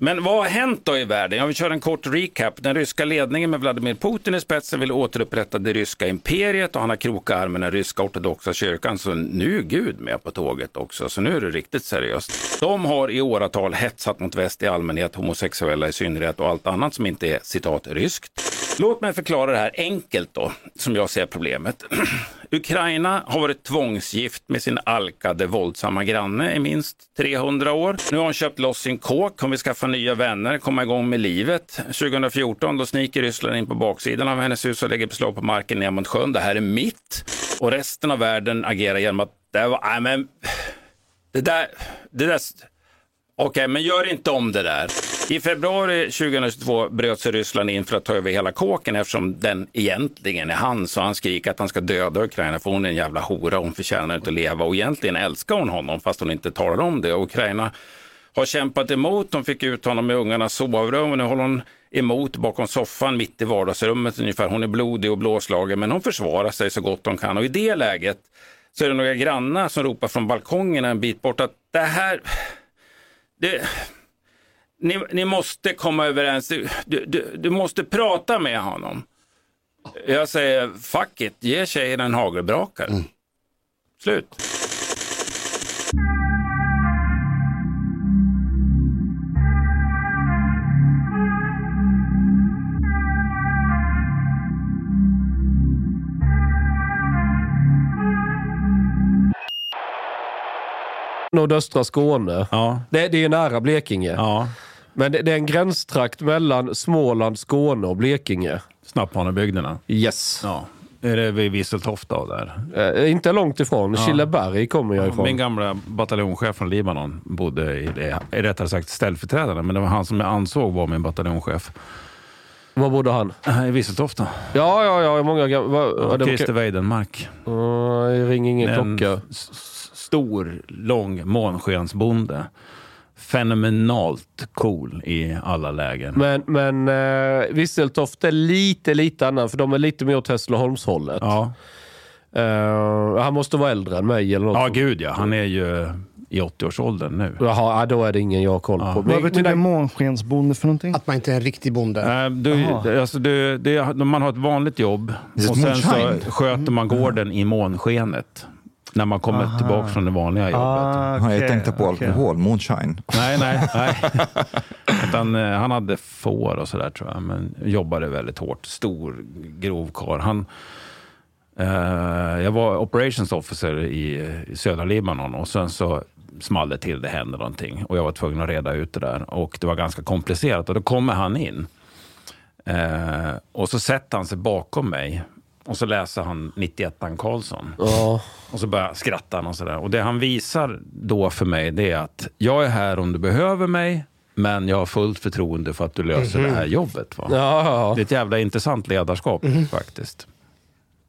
Men vad har hänt då i världen? Jag vill köra en kort recap. Den ryska ledningen med Vladimir Putin i spetsen vill återupprätta det ryska imperiet och han har krokat arm med den ryska ortodoxa kyrkan. Så nu är Gud med på tåget också, så nu är det riktigt seriöst. De har i åratal hetsat mot väst i allmänhet, homosexuella i synnerhet och allt annat som inte är citat ryskt. Låt mig förklara det här enkelt då, som jag ser problemet. Ukraina har varit tvångsgift med sin alkade våldsamma granne i minst 300 år. Nu har hon köpt loss sin kåk, hon vill skaffa nya vänner, komma igång med livet. 2014 då sniker Ryssland in på baksidan av hennes hus och lägger beslag på marken ner mot sjön. Det här är mitt. Och resten av världen agerar genom att det var, nej men, det där, det där Okej, okay, men gör inte om det där. I februari 2022 bröt sig Ryssland in för att ta över hela kåken eftersom den egentligen är hans. och han skriker att han ska döda Ukraina för hon är en jävla hora, hon förtjänar inte att leva. Och egentligen älskar hon honom fast hon inte talar om det. Ukraina har kämpat emot, de fick ut honom i ungarnas sovrum och nu håller hon emot bakom soffan mitt i vardagsrummet ungefär. Hon är blodig och blåslagen men hon försvarar sig så gott hon kan. Och i det läget så är det några grannar som ropar från balkongerna en bit bort att det här det, ni, ni, måste komma överens. Du, du, du, måste prata med honom. Jag säger fuck it, ge tjejen en hagelbrakare. Mm. Slut. nordöstra Skåne. Ja. Det, det är nära Blekinge. Ja. Men det, det, är en gränstrakt mellan Småland, Skåne och Blekinge. Snapphanebygderna? Yes. Ja. Är det vid Visseltofta där? Eh, inte långt ifrån. Ja. Killeberg kommer jag ifrån. Min gamla bataljonschef från Libanon bodde i det. Rättare sagt ställföreträdare, men det var han som jag ansåg var min bataljonschef. Var bodde han? I Visseltofta. Ja, ja, ja. Många gamla... Ja, Christer Weidenmark. Uh, det ringer ingen klocka stor, lång månskensbonde. Fenomenalt cool i alla lägen. Men, men uh, Visseltoft är lite, lite annan, för de är lite mer åt Hässleholmshållet. Ja. Uh, han måste vara äldre än mig eller något. Ja, gud ja. Han är ju i 80-årsåldern nu. Jaha, då är det ingen jag har koll på. Vad betyder månskensbonde för någonting? Att man inte är en riktig bonde. Äh, du, alltså, du, det, man har ett vanligt jobb och sen så sköter man gården i månskenet. När man kommer Aha. tillbaka från det vanliga jobbet. Ah, okay, jag tänkte på okay. alkohol, moonshine. Nej, nej. nej. Utan, eh, han hade får och sådär tror jag, men jobbade väldigt hårt. Stor, grov karl. Han, eh, jag var operations officer i, i södra Libanon och sen så small det till, det hände någonting. Och jag var tvungen att reda ut det där. Och det var ganska komplicerat. Och då kommer han in. Eh, och så sätter han sig bakom mig och så läser han 91 Karlsson. Ja. Och så börjar skratta han och sådär. Och det han visar då för mig det är att jag är här om du behöver mig, men jag har fullt förtroende för att du löser det här jobbet. Va? Ja, ja. Det är ett jävla intressant ledarskap faktiskt.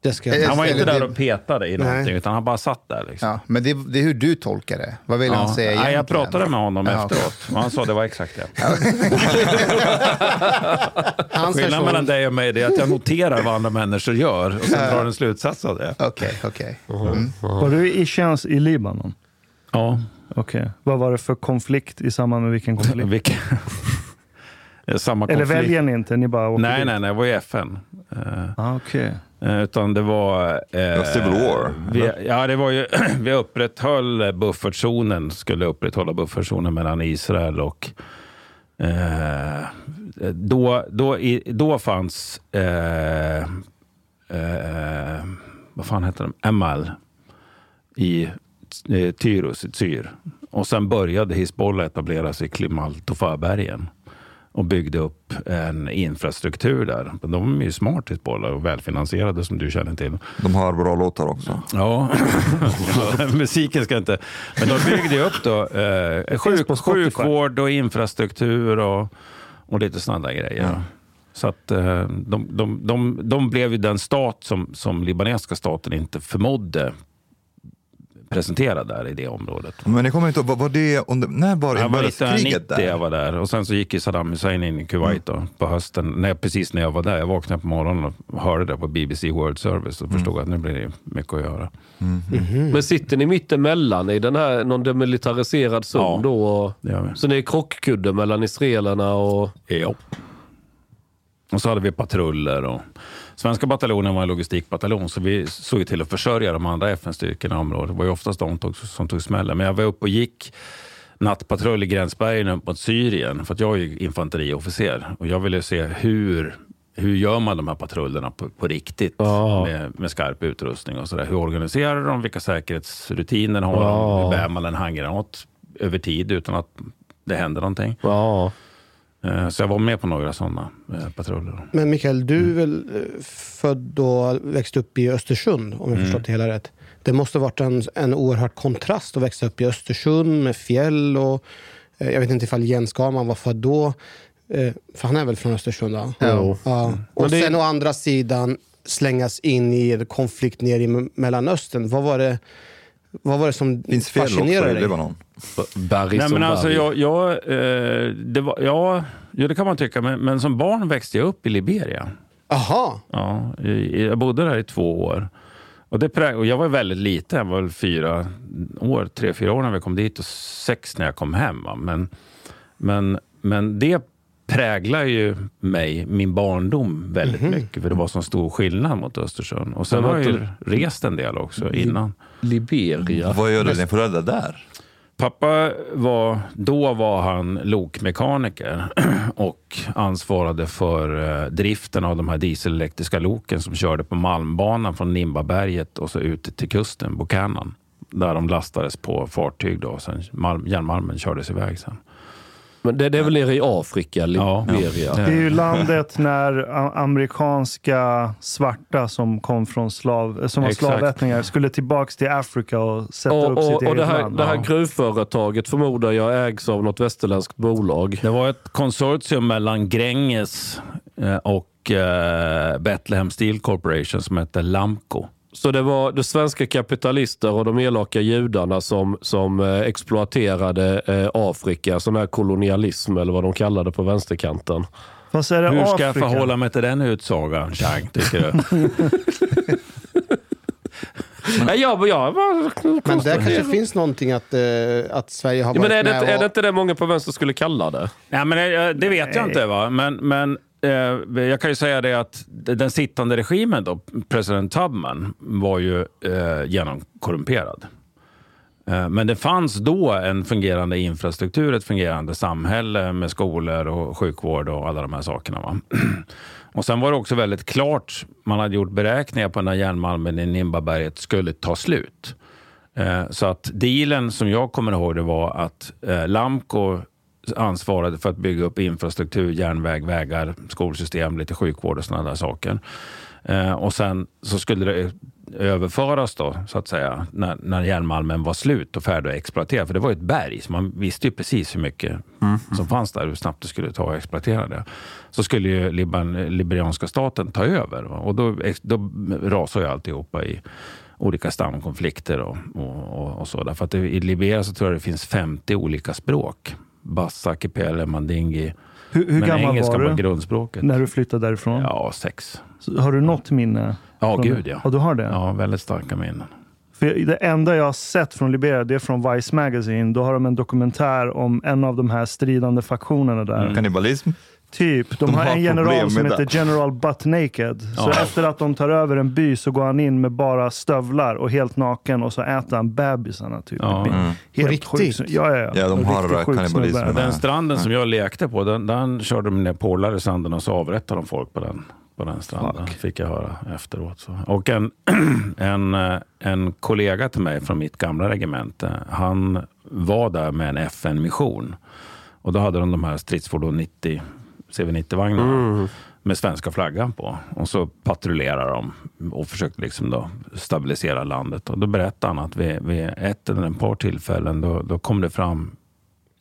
Det ska jag Eh, Han var inte Eller där det- och petade i Nej. någonting, utan han bara satt där. Liksom. Ja, men det, det är hur du tolkar det. Vad vill han säga Nej, jag egentligen? pratade med honom Ja, efteråt och han sa det var exakt det. Hans Skillnaden mellan dig och mig är att jag noterar vad andra människor gör och sen drar en slutsats av det. Okej, okej. Mm. Var du i tjänst i Libanon? Ja, Okej. Vad var det för konflikt i samband med vilken konflikt? vilka... Samma Eller konflikt. väljer ni inte? Ni bara åker Nej, dit? nej, nej, jag var i FN. Eh, Ah, Okej. Eh, Utan det var... Eh, Civil War, Vi, ja, det var ju... vi upprätthöll buffertzonen, skulle upprätthålla buffertzonen mellan Israel och... Eh, då, då, då fanns... Eh, eh, vad fan heter de? Emal i eh, Tyrus, i Tyr. Och sen började Hizbollah etablera sig i Klimaltoförbergen och byggde upp en infrastruktur där. De är ju smart Hizbollah och välfinansierade som du känner till. De har bra låtar också. Ja, musiken ska inte... Men de byggde upp då, eh, sjuk, sjukvård och infrastruktur och, och lite sådana grejer. Så att eh, de, de, de, de blev ju den stat som, som libanesiska staten inte förmådde presentera där i det området. Men jag kommer inte ihåg, vad var det under, när var Jag var inbördeskriget 1990 jag där? var där och sen så gick ju Saddam Hussein in i Kuwait då, på hösten. När, precis när jag var där. Jag vaknade på morgonen och hörde det på BBC World Service och förstod att nu blir det mycket att göra. Men sitter ni mittemellan i den här, någon demilitariserad zon Ja. då? Och, Det gör vi. så ni är krockkudde mellan israelerna och... Ja. Och så hade vi patruller. Och svenska bataljonen var en logistikbataljon, så vi såg ju till att försörja de andra FN-styrkorna i området. Det var ju oftast de tog, som tog smällen. Men jag var uppe och gick nattpatrull i gränsbergen upp mot Syrien, för att jag är ju infanteriofficer. Och jag ville se hur, hur gör man de här patrullerna på, på riktigt Ja. med, med skarp utrustning och sådär. Hur organiserar de? Vilka säkerhetsrutiner har Ja. de? Hur bär man en handgranat över tid utan att det händer någonting? Ja. Eh, Så jag var med på några sådana eh, patruller. Men Mikael, du är väl eh, född och växt upp i Östersund, om jag förstått det hela rätt. Det måste ha varit en, en oerhörd kontrast att växa upp i Östersund med fjäll och... Jag vet inte ifall Jens Skarman var född då. För han är väl från Östersund? Va? Ja. Och Men det- sen å andra sidan slängas in i en konflikt nere i Mellanöstern. Vad var det, vad var det som Finns fel fascinerade i dig? Libanon. Nej, som men alltså, jag, jag, eh, det var, ja, ja, det kan man tycka. Men, men som barn växte jag upp i Liberia. Aha. Ja, i, i- jag bodde där i två år. Och, det prä- och jag var väldigt liten, jag var väl fyra år, tre, fyra år när vi kom dit och sex när jag kom hem. Va? Men, men, men det präglar ju mig, min barndom, väldigt mycket. För det var så stor skillnad mot Östersund. Och sen Men har jag ju rest en del också innan. Liberia. Vad gör dina föräldrar där? Pappa var, då var han lokmekaniker och ansvarade för eh, driften av de här dieselelektriska loken som körde på Malmbanan från Nimbaberget och så ut till kusten, Buchanan. Där de lastades på fartyg då och sen malm, järnmalmen kördes iväg sen. Men det, det är väl nere i Afrika, Liberia? Det är ju landet när amerikanska svarta som kom från slav, som var slavättningar skulle tillbaks till Afrika och sätta Och, upp och, sitt och eget det här, land. det här gruvföretaget förmodar jag ägs av något västerländskt bolag. Det var ett konsortium mellan Gränges eh, och eh, Bethlehem Steel Corporation som hette Lamco. Så det var de svenska kapitalister och de elaka judarna som, som eh, exploaterade eh, Afrika, sån här kolonialism eller vad de kallade på vänsterkanten. Hur ska jag Afrika? förhålla mig till den utsagan, Chang, tycker du? Nej, jag, jag var Men där kanske finns någonting att, eh, att Sverige har Ja, varit men är det, med inte- är och... det inte det många på vänster skulle kalla det? Nej, men det, det vet jag inte. Va? Men, men eh, jag kan ju säga det att den sittande regimen, då, president Tubman, var ju eh, genomkorrumperad. Eh, Men det fanns då en fungerande infrastruktur, ett fungerande samhälle med skolor och sjukvård och alla de här sakerna. Va? Och Sen var det också väldigt klart, man hade gjort beräkningar på när järnmalmen i Nimbaberget skulle ta slut. Eh, så att dealen som jag kommer ihåg det var att eh, Lamco ansvarade för att bygga upp infrastruktur, järnväg, vägar, skolsystem, lite sjukvård och sådana där saker. Eh, och sen så skulle det överföras då, så att säga, när, när järnmalmen var slut och färdig att exploatera. För det var ju ett berg, så man visste ju precis hur mycket som fanns där, hur snabbt det skulle ta att exploatera det. Så skulle ju Liban, liberianska staten ta över. Och då, då rasade ju alltihopa i olika stamkonflikter och, och, och, och så. Därför att i Liberia så tror jag det finns 50 olika språk. Bassa, Kipele, Mandingi. Hur, hur Men gammal engelska var var du grundspråket. när du flyttade därifrån? Ja, sex. Så Har du något minne? Ja, från gud det? ja. Ja, du har det? Ja, väldigt starka minnen. För det enda jag har sett från Liberia det är från Vice Magazine. Då har de en dokumentär om en av de här stridande faktionerna där. Mm. Kannibalism? Typ. De, De har har en general som heter. General Butt Naked. Så Ja. efter att de tar över en by så går han in med bara stövlar och helt naken och så äter han bebisarna. Typ. Ja. Mm. Helt På riktigt? sjukt. Ja, ja, ja. Ja, de har sjuk kannibalism. Den stranden som jag lekte på, den, den körde de ner pålar i sanden och så avrättade de folk på den, på den stranden. Fick jag höra efteråt. Så. Och en, en, eh, en kollega till mig från mitt gamla regemente, han var där med en FN-mission. Och då hade de de här stridsfordon 90, CV90-vagnarna med svenska flaggan på. Och så patrullerade de och försökte liksom då stabilisera landet. Och då berättade han att vid, vid ett eller ett par tillfällen då, då kom det fram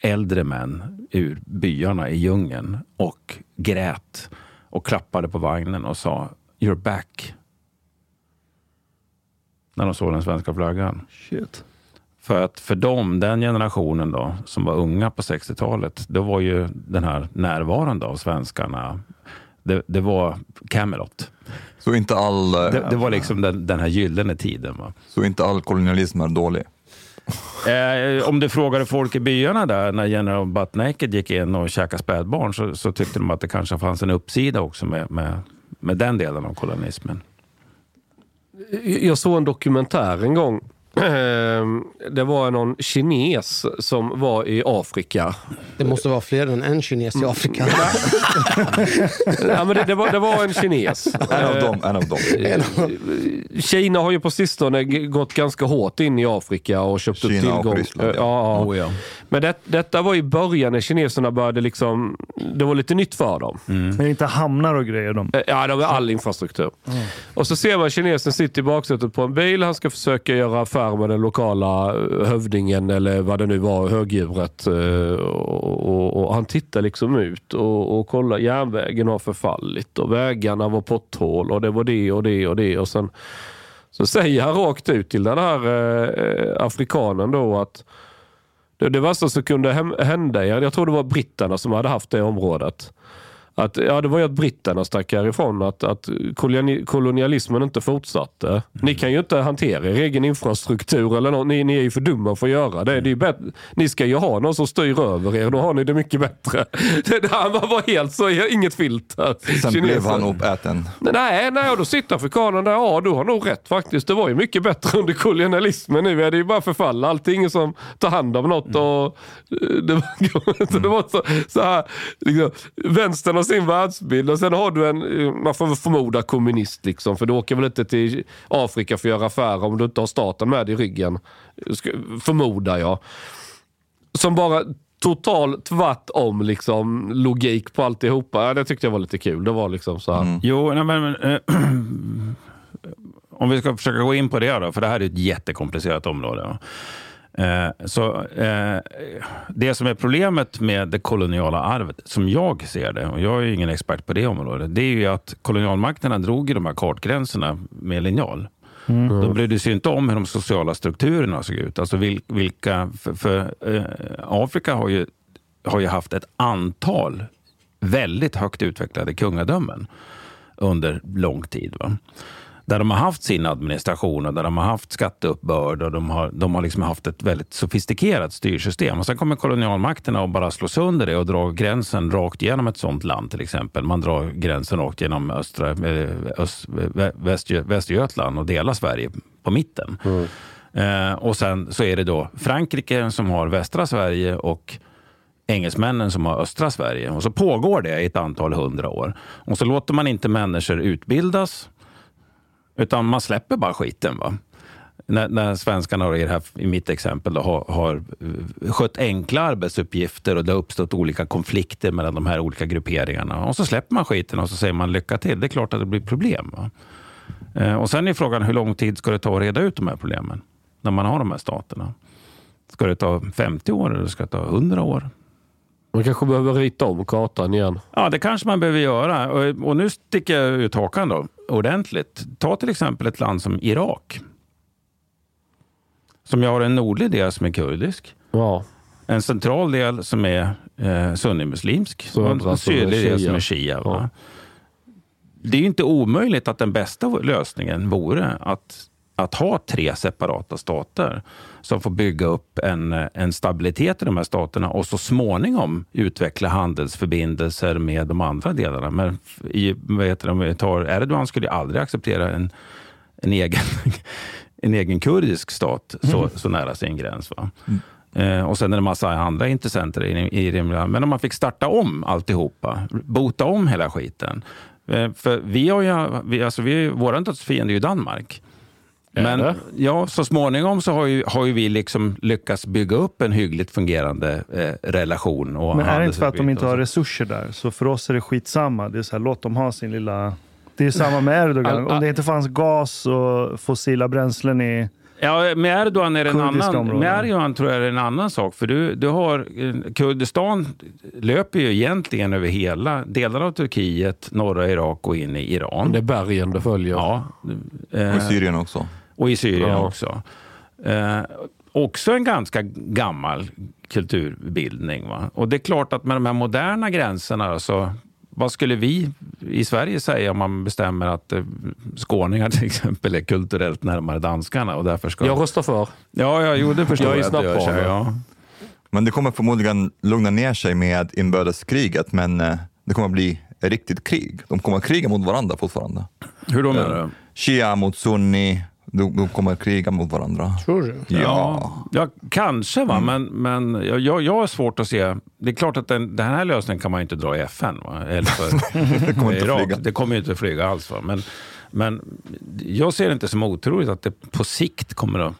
äldre män ur byarna i djungeln och grät och klappade på vagnen och sa You're back. När de såg den svenska flaggan. Shit. För att för dem, den generationen då, som var unga på 60-talet, då var ju den här närvaron då av svenskarna, det, det var Camelot. Så inte all, eh, Det, det var liksom den, den här gyllene tiden. Va? så inte all kolonialism är dålig? Eh, om du frågade folk i byarna där när General Butt Naked gick in och käkade spädbarn så, så tyckte de att det kanske fanns en uppsida också med, med, med den delen av kolonismen. Jag såg en dokumentär en gång. Ehm, Det var någon kines som var i Afrika. Det måste vara fler än en kines i Afrika. Ja, men det, det, var, det var en kines. En av dem. En av dem. Kina har ju på sistone gått ganska hårt in i Afrika och köpt upp Kina och tillgång. Ryssland, ja. ja. Ja, Oh, ja. Men det, detta var i början när kineserna började liksom, det var lite nytt för dem. Men det är inte hamnar och grejer de. Eh, Ja, det var all infrastruktur. Och så ser man kinesen sitta i baksätet på en bil. Han ska försöka göra affär med den lokala eh, hövdingen eller vad det nu var, högdjuret. Eh, och, och, och han tittar liksom ut och, och kollar. Järnvägen har förfallit och vägarna var potthål och det var det och det och det. Och sen så säger han rakt ut till den här eh, afrikanen då att det, det värsta som kunde hända er, jag tror det var britterna som hade haft det området. Att, ja, det var ju att britterna stack härifrån, att, att koloni, kolonialismen inte fortsatte. Ni kan ju inte hantera er egen infrastruktur, eller något. Ni, ni är ju för dumma för att göra det. det är. Ni ska ju ha någon som styr över er, då har ni det mycket bättre. Det, han var helt så, inget filter. Sen blev Kinesen. han uppäten. Nej, nej, och då sitter afrikanen där. Ja, du har nog rätt faktiskt. Det var ju mycket bättre under kolonialismen. Nu är det ju bara förfall. Allting som tar hand om något. Och, eh, det, var, det var så, så här, liksom, vänstern har sin världsbild och sen har du en, man får väl förmoda kommunist liksom. För du åker väl inte till Afrika för att göra affärer om du inte har staten med i ryggen. Förmodar jag. Som bara total tvärtom liksom, logik på alltihopa. Ja, det tyckte jag var lite kul. Det var liksom så här. Jo, nej, men, men, eh, om vi ska försöka gå in på det då, för det här är ett jättekomplicerat område. Eh, så, eh, det som är problemet med det koloniala arvet, som jag ser det, och jag är ju ingen expert på det området, det är ju att kolonialmakterna drog i de här kartgränserna med linjal. De brydde sig inte om hur de sociala strukturerna såg ut. Alltså vil, vilka, för, för eh, Afrika har ju, har ju haft ett antal väldigt högt utvecklade kungadömen under lång tid. Va? Där de har haft sin administration och där de har haft skatteuppbörd och de har, de har liksom haft ett väldigt sofistikerat styrsystem. Och sen kommer kolonialmakterna och bara slå sönder det och dra gränsen rakt genom ett sånt land till exempel. Man drar gränsen rakt genom östra, eh, öst, vä- Västgö, Västergötland och delar Sverige på mitten. Eh, och sen så är det då Frankrike som har västra Sverige och engelsmännen som har östra Sverige. Och så pågår det i ett antal hundra år. Och så låter man inte människor utbildas, utan man släpper bara skiten. Va? när, när svenskarna och i, här, i mitt exempel då, har, har eh, skött enkla arbetsuppgifter och det har uppstått olika konflikter mellan de här olika grupperingarna. Och så släpper man skiten och så säger man lycka till. Det är klart att det blir problem. Va? Eh, och sen är frågan hur lång tid ska det ta att reda ut de här problemen när man har de här staterna? Ska det ta 50 år eller ska det ta 100 år? Man kanske behöver rita om kartan igen. Ja, det kanske man behöver göra. Och, och nu sticker jag ut hakan då, ordentligt. Ta till exempel ett land som Irak. Som jag har en nordlig del som är kurdisk. Ja. En central del som är eh, sunnimuslimsk. Och en sydlig del som är shia. Ja. Det är ju inte omöjligt att den bästa lösningen vore att, att ha tre separata stater som får bygga upp en, en stabilitet i de här staterna och så småningom utveckla handelsförbindelser med de andra delarna. Men i, vad heter det, om vi tar Erdogan skulle ju aldrig acceptera en, en, egen, en egen kurdisk stat så, så nära sin gräns. Va? Eh, och sen är det en massa andra intressenter i, i det. Men om man fick starta om alltihopa, bota om hela skiten. Eh, för vi har ju, vi, alltså vi, vår dödsfiende är ju Danmark. Men det? ja, så småningom så har ju, har ju vi liksom lyckats bygga upp en hyggligt fungerande eh, relation. Och Men är det inte för att de inte har resurser där? Så för oss är det skitsamma. Det är så här, låt dem ha sin lilla... Det är samma med Erdogan. All- Om det inte fanns gas och fossila bränslen i... Ja, med Erdogan är det en annan, områden. med Erdogan tror jag det är en annan sak. För du, du har, eh, Kurdistan löper ju egentligen över hela delar av Turkiet, norra Irak och in i Iran. Det är bergen det följer. Ja, Och i Syrien också. Och i Syrien Ja. också. Eh, också en ganska gammal kulturbildning. Va? Och det är klart att med de här moderna gränserna, så, vad skulle vi i Sverige säga om man bestämmer att eh, skåningar till exempel är kulturellt närmare danskarna och därför ska... Jag röstar för. Ja, ja jo, det förstår Jag är jag, här, Ja. Men det kommer förmodligen lugna ner sig med inbördeskriget, men eh, det kommer bli ett riktigt krig. De kommer kriga mot varandra fortfarande. Hur då menar du? Shia mot sunni, de, de kommer kriga mot varandra. Tror du? Ja. Ja, kanske, va? men, men jag, jag, har svårt att se... Det är klart att den, den här lösningen kan man inte dra i FN. Va? Eller för, Det kommer inte Irak. flyga. Det kommer ju inte att flyga alls. Va? Men, men jag ser det inte som otroligt att det på sikt kommer att,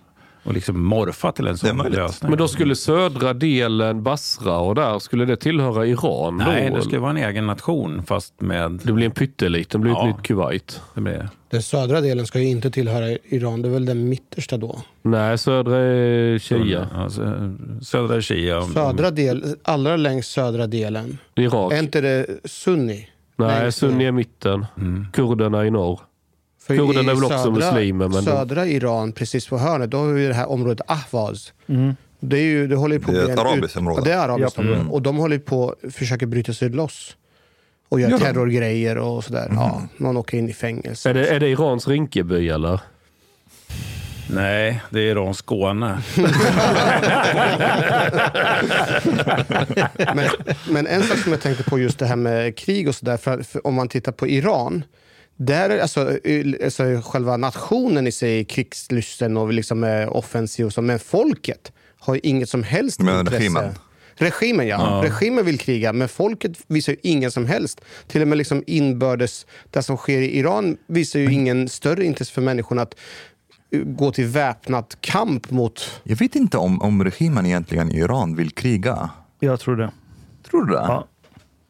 att liksom morfa till en är sån lösning. Men då skulle södra delen, Basra och där, skulle det tillhöra Iran Nej, då? det skulle vara en egen nation fast med... Det blir en pytteliten, det blir Ja. ett nytt Kuwait. Det blir, Den södra delen ska ju inte tillhöra Iran. Det är väl den mittersta då? Nej, södra är Shia. alltså, södra Shia. Södra del, allra längst södra delen. Irak. Är inte det sunni? Nej, sunni är mitten. Kurderna i norr. För Kurderna är väl också muslimer, men de- södra Iran, precis på hörnet, då har vi det här området Ahvaz. Det, är ju, det håller på Det är ett arabiskt område. Ja, det är arabiskt område. Och de håller på att försöka bryta sig loss. Och göra Gör de? terrorgrejer och sådär. Ja, någon åker in i fängelse. Är det, är det Irans Rinkeby eller? Nej, det är Iran Skåne. men, men en sak som jag tänkte på just det här med krig och sådär. För, för om man tittar på Iran. Där är alltså, alltså själva nationen i sig är krigslysten och liksom är offensiv och så. Men folket har ju inget som helst menar intresse. regimen? Regimen ja. Regimen vill kriga, men folket visar ju ingen som helst. Till och med liksom inbördes, det som sker i Iran visar ju ingen större intresse för människorna att uh, gå till väpnad kamp mot... Jag vet inte om, om regimen egentligen i Iran vill kriga. Jag tror det. Tror du det? Ja.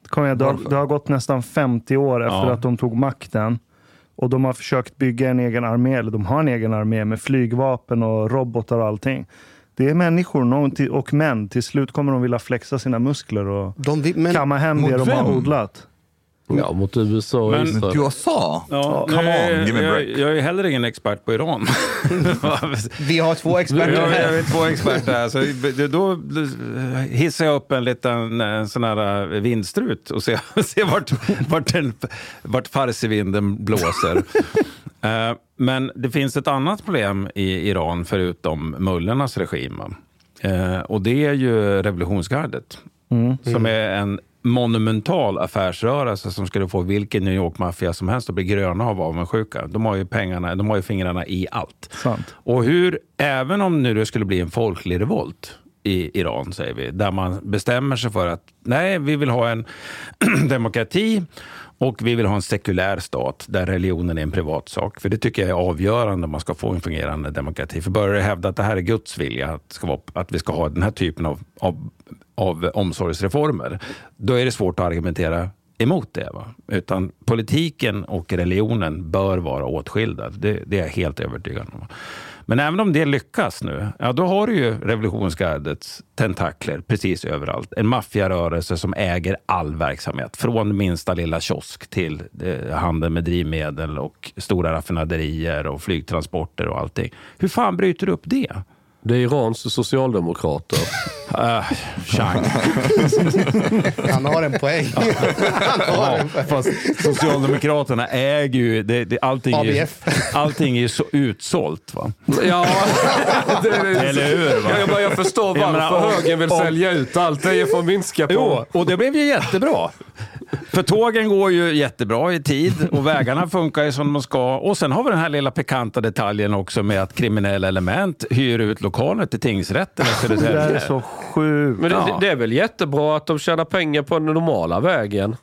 Kom igen, det, har, det har gått nästan 50 år efter Ja. att de tog makten. Och de har försökt bygga en egen armé, eller de har en egen armé med flygvapen och robotar och allting. Det är människor och män. Till slut kommer de vilja flexa sina muskler och De kamma hem det de har odlat. Ja, mot USA och Men- Israel. USA? Ja, Come on, give me a jag, break. jag är heller ingen expert på Iran. vi har två experter Jag, jag här. är två experter här. Så då hissar jag upp en liten en sån här vindstrut och ser, ser vart, vart, den, vart farsivinden blåser. Eh, Men det finns ett annat problem i Iran förutom mullornas regim. Eh, Och det är ju revolutionsgardet. Som är en monumental affärsrörelse som skulle få vilken New York-maffia som helst att bli gröna av avundsjuka. De har ju pengarna, de har ju fingrarna i allt. Sant. Och hur, även om nu det skulle bli en folklig revolt, i Iran, säger vi, där man bestämmer sig för att nej, vi vill ha en demokrati och vi vill ha en sekulär stat där religionen är en privatsak. För det tycker jag är avgörande om man ska få en fungerande demokrati. För börjar du hävda att det här är Guds vilja, att, ska vara, att vi ska ha den här typen av, av, av omsorgsreformer, då är det svårt att argumentera emot det. Va? Utan politiken och religionen bör vara åtskilda. Det, det är jag helt övertygad om. Men även om det lyckas nu, ja, då har du ju revolutionsgardets tentakler precis överallt. En maffiarörelse som äger all verksamhet. Från minsta lilla kiosk till eh, handel med drivmedel och stora raffinaderier och flygtransporter och allting. Hur fan bryter du upp det? Det är Irans socialdemokrater. Uh, Chang. Han har en poäng. Han har en poäng. Fast Socialdemokraterna äger ju... Det, det, allting, är, ABF. allting är ju så utsålt. Va? Ja, det, Eller hur? Va? Ja, jag, bara, jag förstår Jag varför menar, om- högern vill om- sälja ut allt. Det är för att minska på... Jo, och det blev ju jättebra. För tågen går ju jättebra i tid och vägarna funkar ju som de ska. Och sen har vi den här lilla pikanta detaljen också med att kriminella element hyr ut lokaler till tingsrätten i Det där är Södertälje. så sjukt. Men det, Ja. det är väl jättebra att de tjänar pengar på den normala vägen?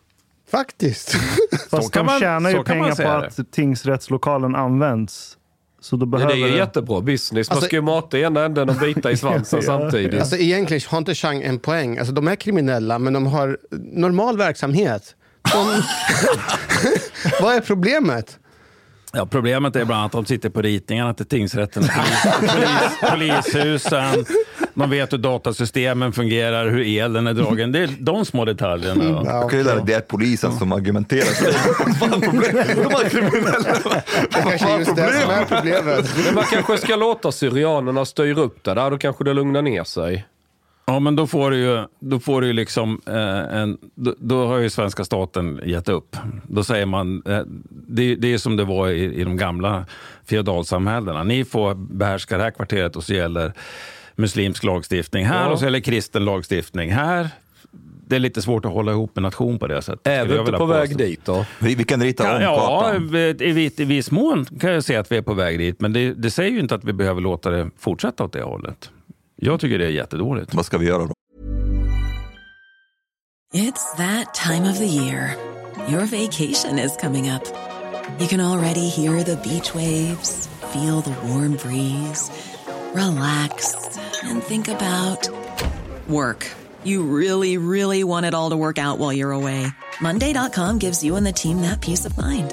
Faktiskt. Fast kan de man- tjänar ju pengar på att tingsrättslokalen används. Så då behöver det är ju jättebra business. Man Alltså- ska ju mata ena änden och bita i svansen samtidigt. Alltså egentligen har inte Chang en poäng. Alltså, de är kriminella, men de har normal verksamhet. De... Vad är problemet? Ja, problemet är bland annat att de sitter på ritningarna till tingsrätten polis, polis, polishusen. De vet hur datasystemen fungerar, hur elen är dragen. Det är de små detaljerna. va? Jag kan ju lära det är polisen som argumenterar. Vad fan problemet? De är kriminella. Det kanske är just det som är problemet. Men man kanske ska låta syrianerna styra upp det där. Då kanske det lugnar ner sig. Ja, men då får du ju, då får du ju liksom eh, en, då, då har ju svenska staten gett upp. Då säger man, eh, det, det är som det var i, i de gamla feodalsamhällena. Ni får behärska det här kvarteret och så gäller muslimsk lagstiftning här Ja. och så gäller kristen lagstiftning här. Det är lite svårt att hålla ihop en nation på det sättet. Är vi inte på väg påstå. dit då? Vi, vi kan rita om Ja, kartan. i, viss- i viss mån kan jag säga att vi är på väg dit. Men det, det säger ju inte att vi behöver låta det fortsätta åt det hållet. Jag tycker det är jättedåligt. Vad ska vi göra då? It's that time of the year. Your vacation is coming up. You can already hear the beach waves, feel the warm breeze, relax, and think about work. You really, really want it all to work out while you're away. Monday.com gives you and the team that peace of mind.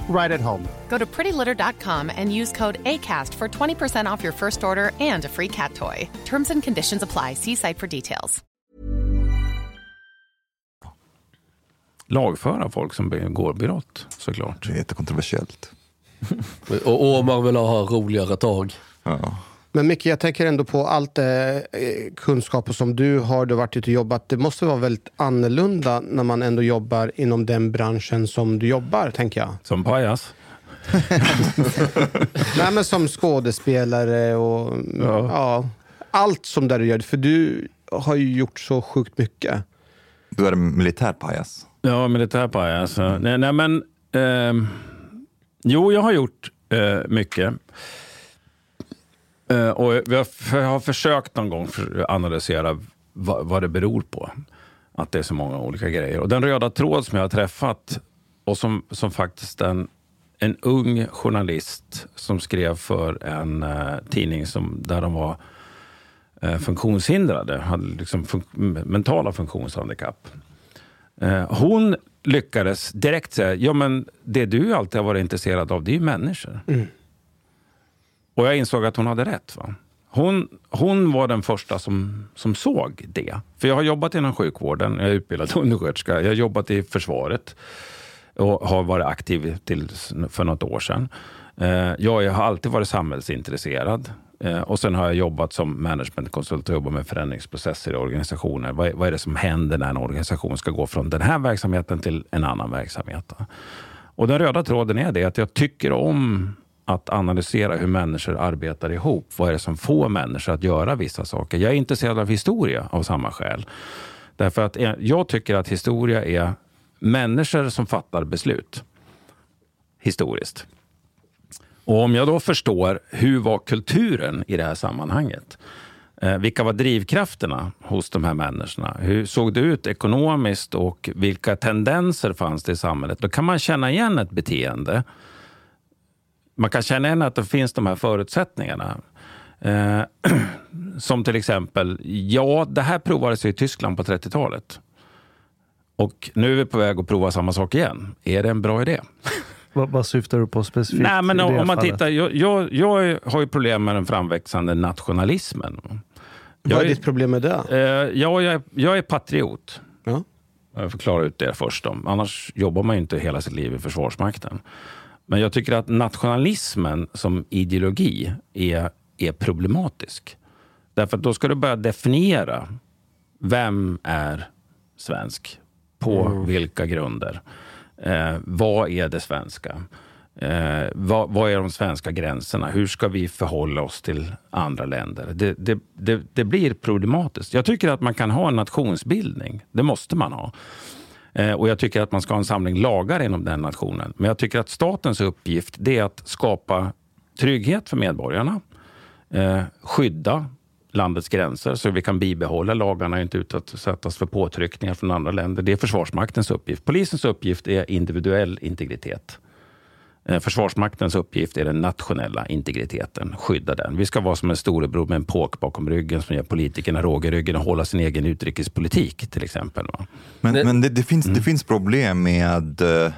right at home. Go to prettylitter.com and use code ACAST for 20% off your first order and a free cat toy. Terms and conditions apply. See site for details. Lagföra folk som begår brott, såklart. Det är jättekontroversiellt. Och Omar vill ha roligare tag. Ja. Men Micke, jag tänker ändå på allt eh, kunskaper som du har, du har varit ute och jobbat. Det måste vara väldigt annorlunda när man ändå jobbar inom den branschen som du jobbar, tänker jag. Som pajas. Nej, men som skådespelare och Ja. ja. allt som där du gör. För du har ju gjort så sjukt mycket. Du är en militärpajas. Ja, militärpajas. Nej, nej, men... ehm, jo, jag har gjort eh, mycket. Eh, och vi har, jag har försökt någon gång för analysera vad, vad det beror på. Att det är så många olika grejer. Och den röda tråd som jag har träffat och som, som faktiskt en, en ung journalist som skrev för en eh, tidning som, där de var eh, funktionshindrade, hade liksom fun- mentala funktionshandikapp. Eh, hon lyckades direkt säga, ja men det du alltid har varit intresserad av, det är ju människor. Mm. Och jag insåg att hon hade rätt. Va? Hon, hon var den första som, som såg det. För jag har jobbat inom sjukvården, jag är utbildad undersköterska, jag har jobbat i försvaret och har varit aktiv till för något år sedan. Eh, jag har alltid varit samhällsintresserad. Eh, och sen har jag jobbat som managementkonsult och jobbat med förändringsprocesser i organisationer. Vad är, vad är det som händer när en organisation ska gå från den här verksamheten till en annan verksamhet? Och den röda tråden är det att jag tycker om att analysera hur människor arbetar ihop. Vad är det som får människor att göra vissa saker? Jag är intresserad av historia av samma skäl. Därför att eh, jag tycker att historia är människor som fattar beslut. Historiskt. Och om jag då förstår hur var kulturen i det här sammanhanget? Eh, vilka var drivkrafterna hos de här människorna? Hur såg det ut ekonomiskt och vilka tendenser fanns det i samhället? Då kan man känna igen ett beteende. Man kan känna igen att det finns de här förutsättningarna. Eh, som till exempel, ja, det här provades i Tyskland på 30-talet. Och nu är vi på väg att prova samma sak igen. Är det en bra idé? Vad, vad syftar du på specifikt? Nej, men om, om man tittar, jag, jag, jag har ju problem med den framväxande nationalismen. Jag Vad är ditt problem med det? Eh, ja, jag, är- jag är patriot. Ja. Jag får klara ut det först. Om. Annars jobbar man ju inte hela sitt liv i Försvarsmakten. Men jag tycker att nationalismen som ideologi är, är problematisk. Därför att då ska du börja definiera vem är svensk? På vilka grunder? Eh, vad är det svenska? Eh, vad, vad är de svenska gränserna? Hur ska vi förhålla oss till andra länder? Det, det, det, det blir problematiskt. Jag tycker att man kan ha en nationsbildning. Det måste man ha. Eh, och jag tycker att man ska ha en samling lagar inom den nationen. Men jag tycker att statens uppgift det är att skapa trygghet för medborgarna. Eh, skydda landets gränser så vi kan bibehålla lagarna och inte utsättas för påtryckningar från andra länder. Det är Försvarsmaktens uppgift. Polisens uppgift är individuell integritet. Eh, Försvarsmaktens uppgift är den nationella integriteten. Skydda den. Vi ska vara som en storebror med en påk bakom ryggen som ger politikerna råg i ryggen och hålla sin egen utrikespolitik till exempel. Men, Det- men det, det, finns, det finns problem med eh,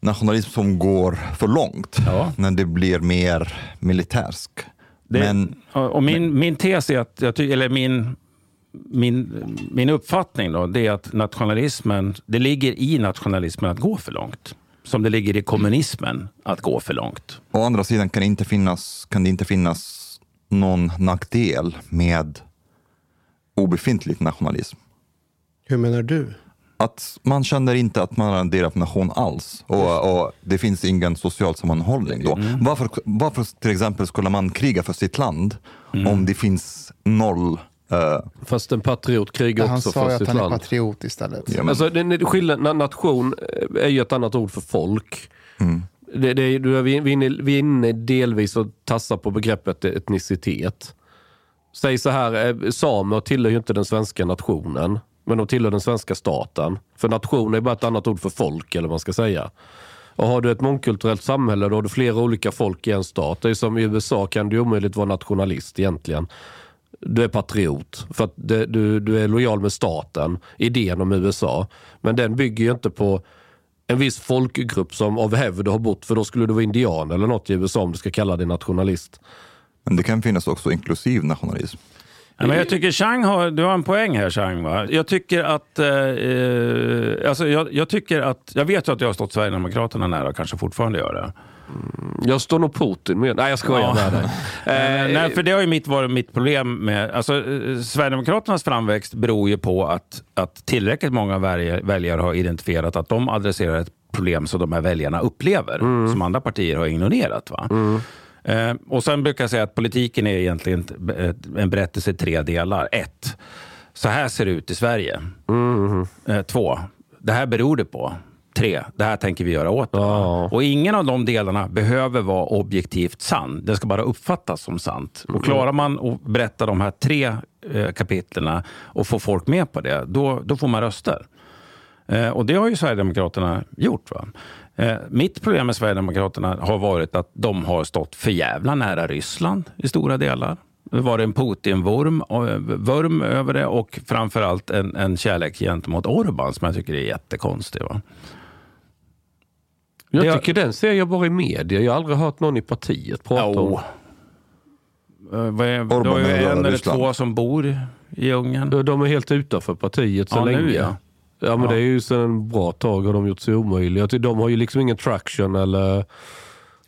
nationalism som går för långt. När det blir mer militärsk. Det, Men och och min, min tes är att, jag ty, eller min, min, min uppfattning då, det är att nationalismen, det ligger i nationalismen att gå för långt. Som det ligger i kommunismen att gå för långt. å andra sidan kan det inte finnas, kan det inte finnas någon nackdel med obefintlig nationalism. Hur menar du? Att man känner inte att man är en del av nation alls och, och det finns ingen social sammanhållning då. Mm. Varför, varför till exempel skulle man kriga för sitt land Mm. om det finns noll eh, Fast en patriot krigar Han också sa för ju att sitt han är land. patriot istället. Ja, men- Alltså, det, det, skillnad, na- nation eh, är ju ett annat ord för folk. Mm. Det, det, vi, är inne, vi är inne delvis och tassar på begreppet etnicitet. Säg så här, eh, samer tillhör ju inte den svenska nationen. Men de tillhör den svenska staten. För nation är bara ett annat ord för folk, eller vad man ska säga. Och har du ett mångkulturellt samhälle, då har du flera olika folk i en stat. Det är som i USA kan du omöjligt vara nationalist egentligen. Du är patriot, för att det, du, du är lojal med staten, idén om USA. Men den bygger ju inte på en viss folkgrupp som av hävd har bott, för då skulle du vara indian eller något i USA om du ska kalla dig nationalist. Men det kan finnas också inklusiv nationalism. Ja, men jag tycker Chang har, du har en poäng här Chang. Va? Jag tycker att, eh, eh, alltså jag, jag tycker att, jag vet ju att jag har stått Sverigedemokraterna nära och kanske fortfarande gör det. Jag står nog Putin med. Nej, jag skojar Ja. med dig. Eh, nej, för det har ju mitt, varit mitt problem med... Alltså, eh, Sverigedemokraternas framväxt beror ju på att, att tillräckligt många väljare, har identifierat att de adresserar ett problem som de här väljarna upplever, som andra partier har ignorerat. Va? Eh, och sen brukar jag säga att politiken är egentligen en berättelse i tre delar. Ett, så här ser det ut i Sverige. Eh, två, det här beror det på. Tre, det här tänker vi göra åt det. va? Och ingen av de delarna behöver vara objektivt sann. Det ska bara uppfattas som sant. Och klarar man att berätta de här tre eh, kapitlerna och få folk med på det, då, då får man röster. Eh, och det har ju Sverigedemokraterna gjort. Va? Eh, mitt problem med Sverigedemokraterna har varit att de har stått för jävla nära Ryssland i stora delar. Det var en Putin-vurm eh, vurm över det och framförallt en, en kärlek gentemot Orban som jag tycker är jättekonstig. Va? Jag Det- tycker den ser jag bara i media. Jag har aldrig hört någon i partiet prata om. Jo. Eh, vad är- Orban Det ju är en eller Ryssland. två som bor i Ungern. De- De är helt utanför partiet så Ja, nu, länge. ja. Ja, men Ja. det är ju sedan en bra tag har de gjort sig omöjliga. De har ju liksom ingen traction eller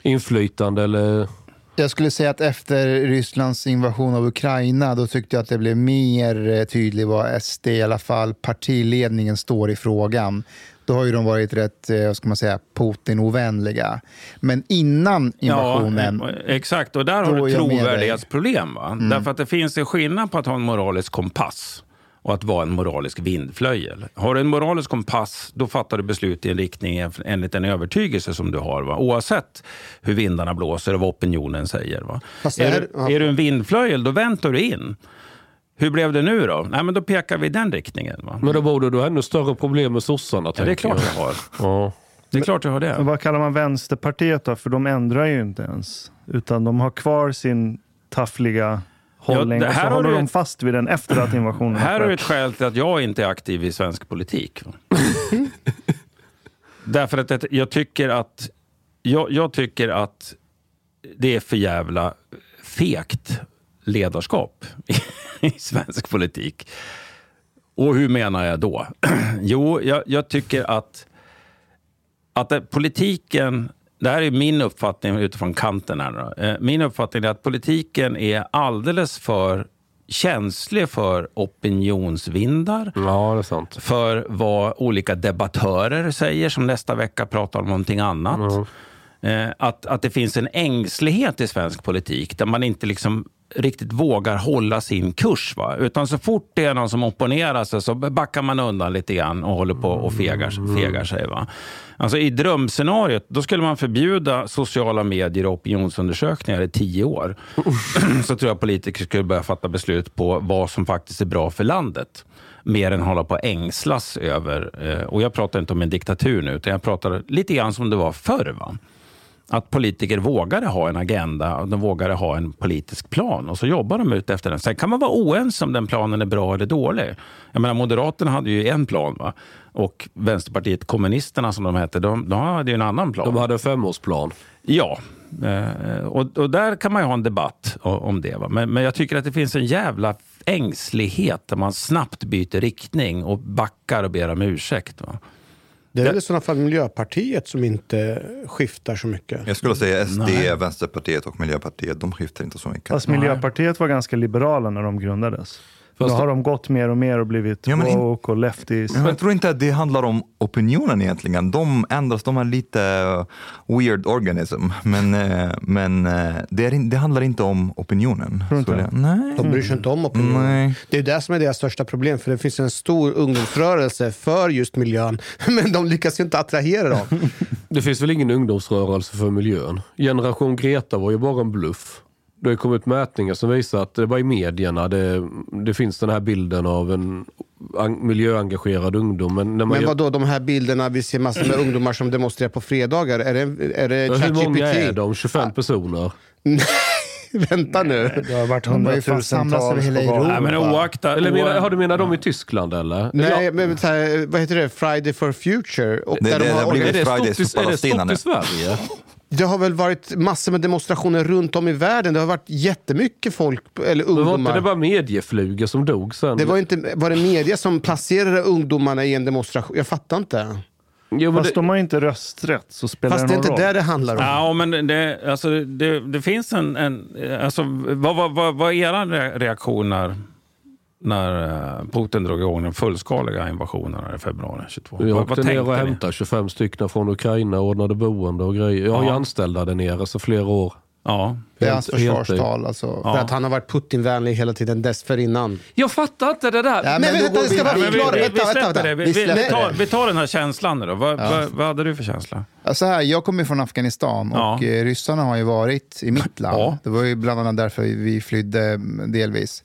inflytande eller Jag skulle säga att efter Rysslands invasion av Ukraina då tyckte jag att det blev mer eh, tydligt vad SD, i alla fall partiledningen, står i frågan. Då har ju de varit rätt, eh, vad ska man säga, Putin-ovänliga. Men innan invasionen... Ja, eh, exakt, och där har är du trovärdighetsproblem. Va? Mm. Därför att det finns en skillnad på att ha en moralisk kompass och att vara en moralisk vindflöjel. Har du en moralisk kompass, då fattar du beslut i en riktning enligt en övertygelse som du har. Va? Oavsett hur vindarna blåser och vad opinionen säger. Är, du, ja. är du en vindflöjel, då väntar du in. Hur blev det nu då? Nej, men då pekar vi i den riktningen. Va? Men då borde du ha ännu större problem med sossarna. Ja, det är klart jag. jag har. Ja. Det är klart jag har det. Men vad kallar man Vänsterpartiet då? För de ändrar ju inte ens. Utan de har kvar sin taffliga hållning det och så här har håller de ett- fast vid den efter att invasionen Här har du ett skäl till att jag inte är aktiv i svensk politik. Därför att jag tycker att jag, jag tycker att det är för jävla fegt ledarskap i, svensk politik. Och hur menar jag då? jo, jag, jag tycker att, att det, politiken, det här är min uppfattning utifrån kanten här. Då. Eh, Min uppfattning är att politiken är alldeles för känslig för opinionsvindar. Ja. För vad olika debattörer säger som nästa vecka pratar om någonting annat. Eh, Att, att det finns en ängslighet i svensk politik där man inte liksom riktigt vågar hålla sin kurs. Va? Utan så fort det är någon som opponerar sig så backar man undan lite grann och håller på och fegar, fegar sig. Va? Alltså I drömscenariot då skulle man förbjuda sociala medier och opinionsundersökningar i tio år. så tror jag politiker skulle börja fatta beslut på vad som faktiskt är bra för landet. Mer än hålla på att ängslas över. eh, Och jag pratar inte om en diktatur nu, utan jag pratar lite grann som det var förr. Va? Att politiker vågade ha en agenda och de vågade ha en politisk plan och så jobbar de ut efter den. Sen kan man vara oense om den planen är bra eller dålig. Jag menar, Moderaterna hade ju en plan va? och Vänsterpartiet kommunisterna som de hette, de, de hade ju en annan plan. De hade en femårsplan. Ja, eh, och, och där kan man ju ha en debatt om det. Va? Men, men jag tycker att det finns en jävla ängslighet där man snabbt byter riktning och backar och ber om ursäkt. Va? Det är väl i sådana fall Miljöpartiet som inte skiftar så mycket. Jag skulle säga SD, Nej. Vänsterpartiet och Miljöpartiet, de skiftar inte så mycket. Fast Miljöpartiet var ganska liberala när de grundades. Fast nu har de gått mer och mer och blivit Ja, men in- woke och lefties. Men jag tror inte att det handlar om opinionen egentligen. De ändras, de är lite uh, weird organism. Men, eh, men eh, det, är, det handlar inte om opinionen. Tror inte Nej. De bryr sig inte om opinionen. Nej. Det är det som är deras största problem. För det finns en stor ungdomsrörelse för just miljön. Men de lyckas ju inte attrahera dem. Det finns väl ingen ungdomsrörelse för miljön? Generation Greta var ju bara en bluff. Det har kommit mätningar som visar att det var i medierna det, det finns den här bilden av en miljöengagerad ungdom. Men, när man Men gör- vad då de här bilderna vi ser massor med ungdomar som demonstrerar på fredagar. Är det, är det Ja, Hur många är de? 25 personer? Vänta nu. Det har varit samlats över hundratusentals hela Europa. Nej, men oaktat... Eller menar, har du menar de i Tyskland eller? Nej, Ja. men så här, vad heter det? Friday for Future. Och Det- där det de har har, blivit- Är det Fridays stopp i, for är det Palestina nu. i Sverige? Det har väl varit massor med demonstrationer runt om i världen. Det har varit jättemycket folk, eller Men var inte ungdomar. det bara medieflugor som dog sen? Det var inte var det media som placerade ungdomarna i en demonstration? Jag fattar inte. jo, Fast det, de har inte rösträtt så spelar Fast det det är någon inte roll. det det handlar om. Ja, men det, alltså, det, det finns en... en alltså, vad, vad, vad, vad är era re- reaktion när, eh, Putin drog igång den fullskaliga invasionen i februari 22? jag vad, åkte vad ner och hämtade 25 stycken från Ukraina och ordnade boende och grejer. Jag har ju Ja. anställda där nere så flera år. Ja. Det är hans försvarstal. Alltså. För att han har varit Putin-vänlig hela tiden dessförinnan. Jag fattar inte det där. Ja, Nej, men men vänta, det ska vi- vara Ja, vi, vi, vi vänta, släpper det. Vi, Vi vi, vi, tar, det. vi tar den här känslan nu då. Vad, vad, vad hade du för känsla? Alltså här, jag kommer ju från Afghanistan och Ja. eh, ryssarna har ju varit i mitt land. Ja. Det var ju bland annat därför vi flydde mm, delvis.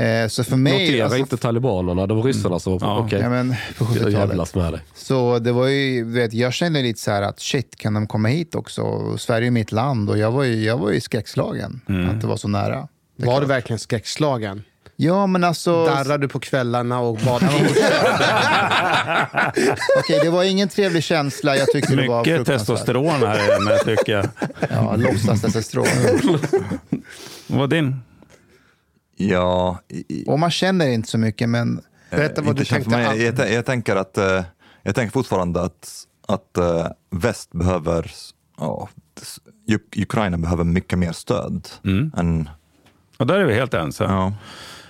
Eh, så för mig... Notera alltså, inte talibanerna, det var ryssarna som var Ja. Okej, Ja, men på jag 70-talet. jävlas med dig. Så det var ju, du vet, jag kände lite så här att shit, kan de komma hit också? Sverige är mitt land och jag var ju, jag var ju skräckslagen att det var så nära. Det Var du klart. verkligen skräckslagen? Ja, men alltså... Darrar du på kvällarna och bad Okej, det var ingen trevlig känsla. Jag tyckte det var Mycket testosteron här inne tycker jag. Ja, låtsas testosteron. Vad din? Ja, i- Och man känner inte så mycket, men Berätta vad inte du tänkte. mig. Jag, tän- jag tänker att eh, jag tänker fortfarande att, att eh, väst behöver... Uk- Ukraina behöver mycket mer stöd. Mm. Än, Och där är vi helt ense. ja.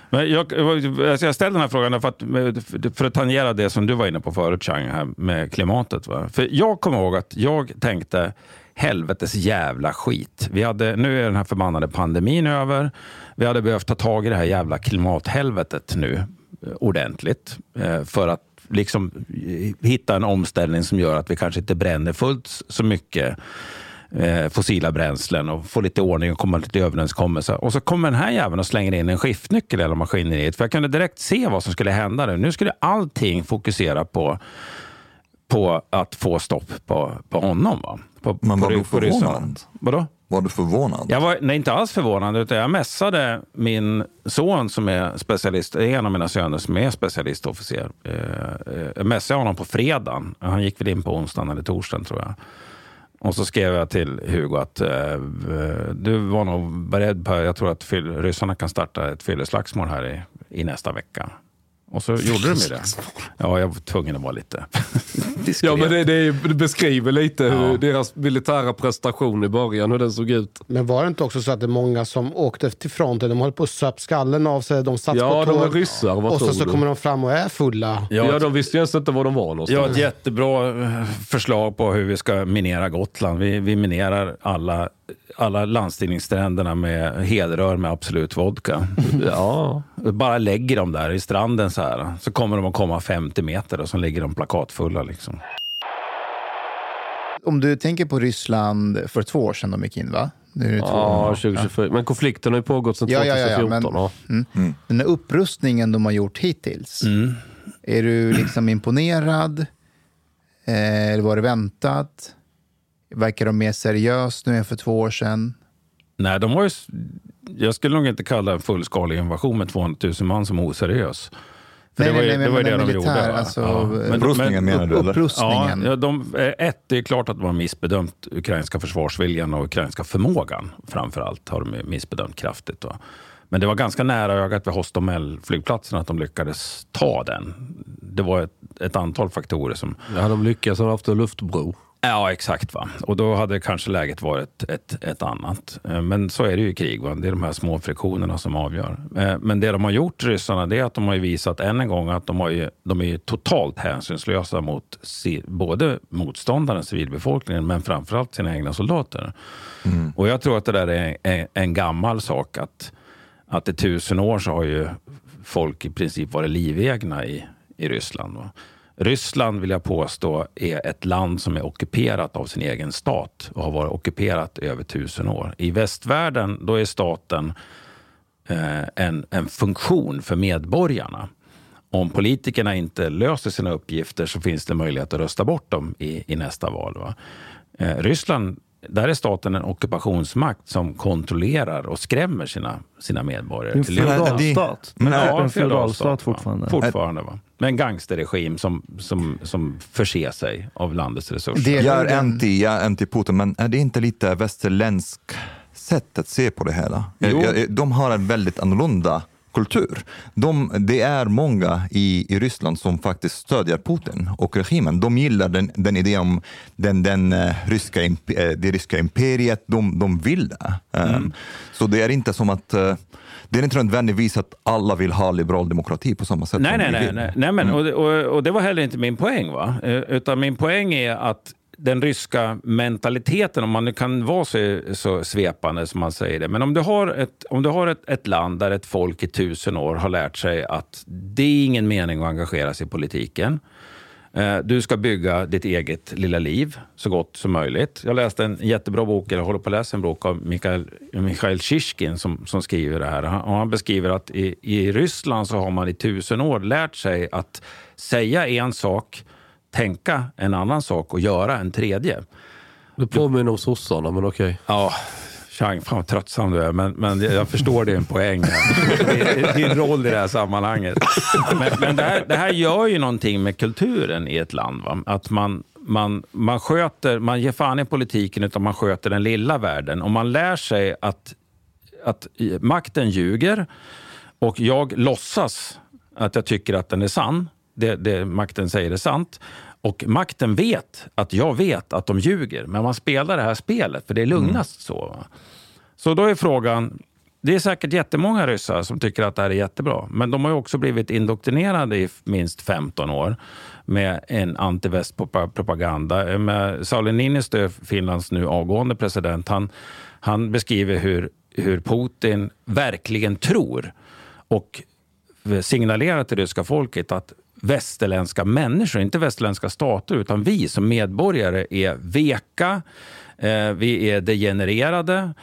Men jag, alltså jag ställde den här frågan för att, för att tangera det som du var inne på förut, Chang, här med klimatet. Va? För jag kommer ihåg att jag tänkte, helvetes jävla skit. Vi hade, nu är den här förbannade pandemin över. Vi hade behövt ta tag i det här jävla klimathelvetet nu eh, ordentligt. eh, För att liksom eh, hitta en omställning som gör att vi kanske inte bränner fullt så mycket fossila bränslen och få lite ordning och komma lite överenskommelser. Och så kommer den här jäveln och slänger in en skiftnyckel i hela maskineriet. För jag kunde direkt se vad som skulle hända nu. Nu skulle allting fokusera på, på att få stopp på, på honom. Va? På, Men på, ry- på förvånad? Vadå? Var du förvånad? Jag var nej, inte alls förvånad, utan jag mässade min son som är specialist, en av mina söner som är specialistofficer. Eh, eh, Jag mässade honom på fredagen. Han gick väl in på onsdagen eller torsdagen tror jag. Och så skrev jag till Hugo att eh, eh du var nog beredd på, jag tror att fyll, ryssarna kan starta ett fylleslagsmål här i, i nästa vecka. Och så gjorde de det. Ja, jag var tvungen att vara lite diskret. Ja, men det, det, beskriver lite Ja. hur deras militära prestation i början, hur den såg ut. Men var det inte också så att det är många som åkte till fronten, de håller på att söp skallen av sig, de satt Ja, på de är tåg ryssar, vad och så, så kommer de fram och är fulla. Ja, de visste ju ens inte var de var Jag har någonstans. ett jättebra eh, förslag på hur vi ska minera Gotland. Vi, vi minerar alla, alla landstigningsstränderna med helrör med Absolut vodka. Ja. Bara lägger dem där i stranden så här. Så kommer de att komma 50 meter och så ligger de plakatfulla. Liksom. Om du tänker på Ryssland för två år sedan de gick in, va? Nu är det två Ja, år. 2024. Men konflikten har ju pågått sedan Ja, ja, ja, ja, 2014. men- ja. Mm. Den här upprustningen de har gjort hittills, Mm. är du liksom imponerad? Eh, eller var det väntat? Verkar de mer seriös nu än för två år sedan? Nej, de var ju, jag skulle nog inte kalla en fullskalig invasion med 200 000 man som oseriös. För Nej, det var ju nej, nej, det, var de militär, gjorde. va? alltså, men- Upprustningen men- menar du? Upprustningen. Ja, de, eh, ett, det är klart att de har missbedömt ukrainska försvarsviljan och ukrainska förmågan. Framför allt har de missbedömt kraftigt. Då. Men det var ganska nära ögat vid Hostomel-flygplatsen att de lyckades ta den. Det var ett, ett antal faktorer som... Ja, de lyckas ha haft en luftbro. Ja, exakt. va. Och då hade kanske läget varit ett, ett annat. Eh, Men så är det ju i krig. Va? Det är de här små friktionerna som avgör. Eh, Men det de har gjort, ryssarna, det är att de har visat än en gång att de, har ju, de är ju totalt hänsynslösa mot både motståndaren, civilbefolkningen, men framförallt sina egna soldater. Och jag tror att det där är en, en gammal sak. Att, att i tusen år så har ju folk i princip varit livegna i, i Ryssland. Va? Ryssland vill jag påstå är ett land som är ockuperat av sin egen stat och har varit ockuperat i över tusen år. I västvärlden då är staten eh, en, en funktion för medborgarna. Om politikerna inte löser sina uppgifter så finns det möjlighet att rösta bort dem i, i nästa val. Va? Eh, Ryssland, där är staten en ockupationsmakt som kontrollerar och skrämmer sina, sina medborgare. En feodalstat. Men är- en feodalstat va? fortfarande. Fortfarande, va? Med en gangsterregim som, som, som förser sig av landets resurser. Det- är anti, jag är anti Putin, men är det inte lite västerländsk sätt att se på det hela? Jo. De har en väldigt annorlunda kultur. De, det är många i, i Ryssland som faktiskt stödjer Putin och regimen. De gillar den, den idén om den, den, eh, ryska, eh, det ryska imperiet. De, de vill det. Um, Så det är inte som att eh, det är inte nödvändigtvis att alla vill ha liberal demokrati på samma sätt Nej, nej, nej. nej, nej men, och, det- och, och det var heller inte min poäng. va? Eh, Utan min poäng är att den ryska mentaliteten, om man nu kan vara så, så svepande som man säger det, men om du har, ett, om du har ett, ett land där ett folk i tusen år har lärt sig att det är ingen mening att engagera sig i politiken. Eh, du ska bygga ditt eget lilla liv så gott som möjligt. Jag läste en jättebra bok, eller håller på att läsa en bok av Mikhail, Mikhail Shishkin som, som skriver det här. Han- Och han beskriver att i, i Ryssland så har man i tusen år lärt sig att säga en sak, tänka en annan sak och göra en tredje. Det påminner om sossarna, men okej. Ja, Chang, fan vad tröttsam du är, men, men jag förstår din poäng. här. Din roll i det här sammanhanget. Men, men det, här, det här gör ju någonting med kulturen i ett land. Va? Att man, man, man sköter, man ger fan i politiken, utan man sköter den lilla världen. Och man lär sig att, att makten ljuger och jag låtsas att jag tycker att den är sann. Det, det makten säger är sant. Och makten vet att jag vet att de ljuger, men man spelar det här spelet för det är lugnast så. Va? Så då är frågan, det är säkert jättemånga ryssar som tycker att det här är jättebra. Men de har ju också blivit indoktrinerade i minst 15 år med en antivästpropaganda. Med Sauli Niinistö, Finlands nu avgående president, han, han beskriver hur, hur Putin verkligen tror och signalerar till ryska folket att västerländska människor, inte västerländska stater, utan vi som medborgare är veka, eh, vi är degenererade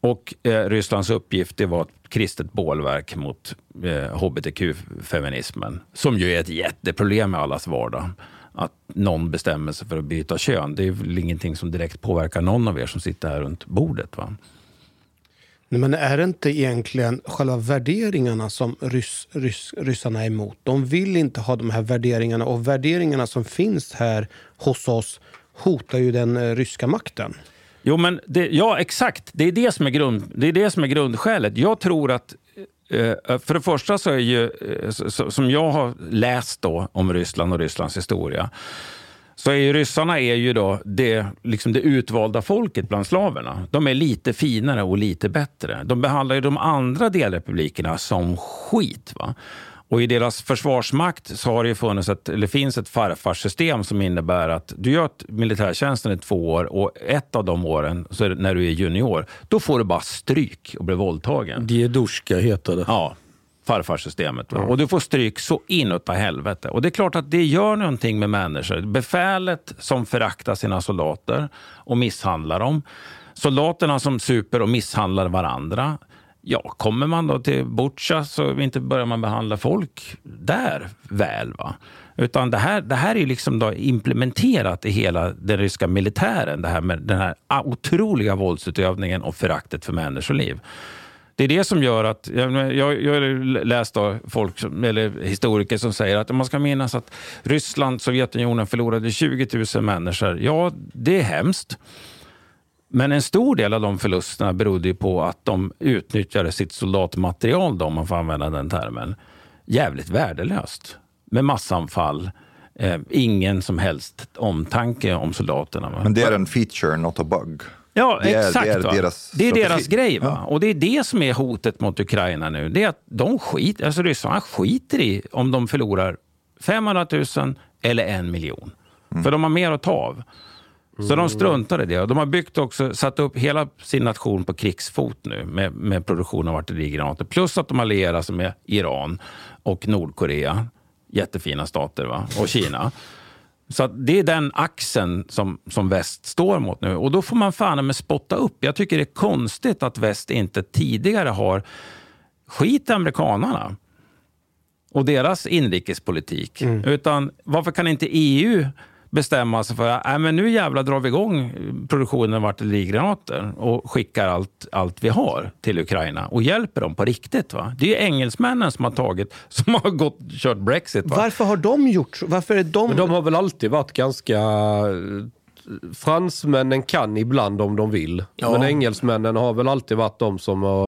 och eh, Rysslands uppgift det var ett kristet bålverk mot eh, hbtq-feminismen. Som ju är ett jätteproblem i allas vardag. Att någon bestämmer sig för att byta kön. Det är väl ingenting som direkt påverkar någon av er som sitter här runt bordet. Va? Nej, men är det inte egentligen själva värderingarna som ryss, ryss, ryssarna är emot? De vill inte ha de här värderingarna och värderingarna som finns här hos oss hotar ju den eh, ryska makten. Jo, men det, ja, exakt. Det är det, som är grund, det är det som är grundskälet. Jag tror att eh, eh, för det första så är ju, som jag har läst då om Ryssland och Rysslands historia, så är ryssarna är ju då det, liksom det utvalda folket bland slaverna. De är lite finare och lite bättre. De behandlar ju de andra delrepublikerna som skit. Va? Och I deras försvarsmakt så har det funnits ett, eller finns ett farfarssystem som innebär att du gör militärtjänsten i två år och ett av de åren, så när du är junior, då får du bara stryk och blir våldtagen. Diedushka heter det. Ja, farfarsystemet. Ja. Och du får stryk så inåt helvete. Och det är klart att det gör någonting med människor. Befälet som föraktar sina soldater och misshandlar dem. Soldaterna som super och misshandlar varandra. Ja, kommer man då till Butja så inte börjar man behandla folk där väl. va? Utan det här, det här är liksom då implementerat i hela den ryska militären. Det här med den här otroliga våldsutövningen och föraktet för människoliv. Det är det som gör att, jag, jag har läst då folk, eller historiker som säger att man ska minnas att Ryssland, Sovjetunionen förlorade 20 000 människor. Ja, det är hemskt. Men en stor del av de förlusterna berodde på att de utnyttjade sitt soldatmaterial, då, om man får använda den termen, jävligt värdelöst. Med massanfall, eh, ingen som helst omtanke om soldaterna. Men det är en feature, not a bug. Ja, det är, exakt. Det är deras, det är deras grej. Va? Och det är det som är hotet mot Ukraina nu. Det är att de skit, alltså ryssarna skiter i om de förlorar 500 000 eller en miljon. Mm. För de har mer att ta av. Så de struntar i det. De har byggt också, satt upp hela sin nation på krigsfot nu med, med produktion av artillerigranater. Plus att de allierar sig med Iran och Nordkorea. Jättefina stater. Va? Och Kina. Så det är den axeln som, som väst står mot nu. Och då får man fan med spotta upp. Jag tycker det är konstigt att väst inte tidigare har skit amerikanarna och deras inrikespolitik. Mm. Utan varför kan inte EU bestämma sig för att äh, nu jävla drar vi igång produktionen av artillerigranater och skickar allt, allt vi har till Ukraina och hjälper dem på riktigt. Va? Det är engelsmännen som har tagit, som har gått, kört Brexit. Va? Varför har de gjort Varför är de... Men de har väl alltid varit ganska... Fransmännen kan ibland om de vill. Ja. Men engelsmännen har väl alltid varit de som har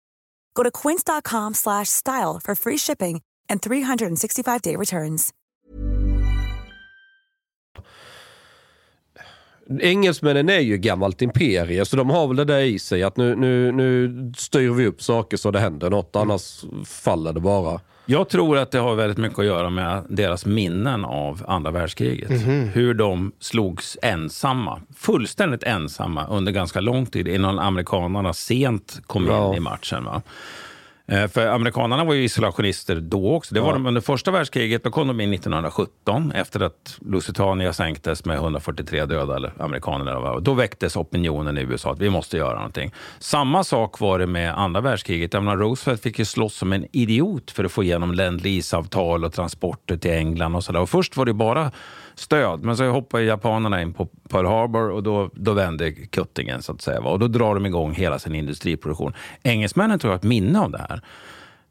Go to quince.com slash style for free shipping and 365-day returns. Engelsmännen är ju gammalt imperie, så de har väl det där i sig att nu, nu, nu styr vi upp saker så det händer något, annars faller det bara. Jag tror att det har väldigt mycket att göra med deras minnen av andra världskriget. Mhm. Hur de slogs ensamma, fullständigt ensamma under ganska lång tid innan amerikanerna sent kom Ja. in i matchen. Va? Eh, För amerikanerna var ju isolationister då också. Det var Ja. de under första världskriget. Då kom de in 1917 efter att Lusitania sänktes med 143 döda eller amerikaner. eller. Då väcktes opinionen i USA att vi måste göra någonting. Samma sak var det med andra världskriget. Jag menar, Roosevelt fick ju slåss som en idiot för att få igenom Lend Lease-avtal och transporter till England och sådär. Och först var det bara stöd, men så hoppade japanerna in på Pearl Harbor och då, då vände kuttingen så att säga. Och då drar de igång hela sin industriproduktion. Engelsmännen tror jag har ett minne av det här.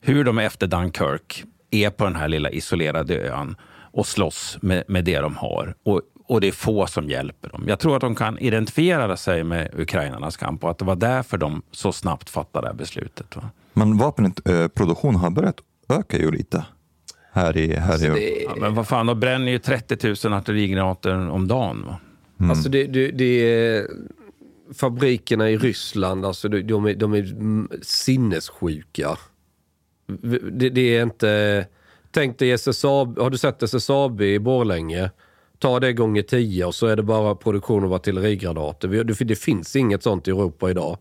Hur de efter Dunkirk är på den här lilla isolerade ön och slåss med, med det de har. Och, och det är få som hjälper dem. Jag tror att de kan identifiera sig med ukrainarnas kamp och att det var därför de så snabbt fattade det här beslutet. Va? Men vapenproduktion har börjat öka ju lite här i, här i Ja, men vad fan, de bränner ju 30 000 artillerigranater om dagen. Va? Alltså det, det, det är fabrikerna i Ryssland, alltså de, de, är, de är mm, sinnessjuka. Det, det är inte... Tänk dig SSAB, har du sett SSAB i Borlänge? Ta det gånger tio och så är det bara produktion av artillerigranater. Det finns inget sånt i Europa idag.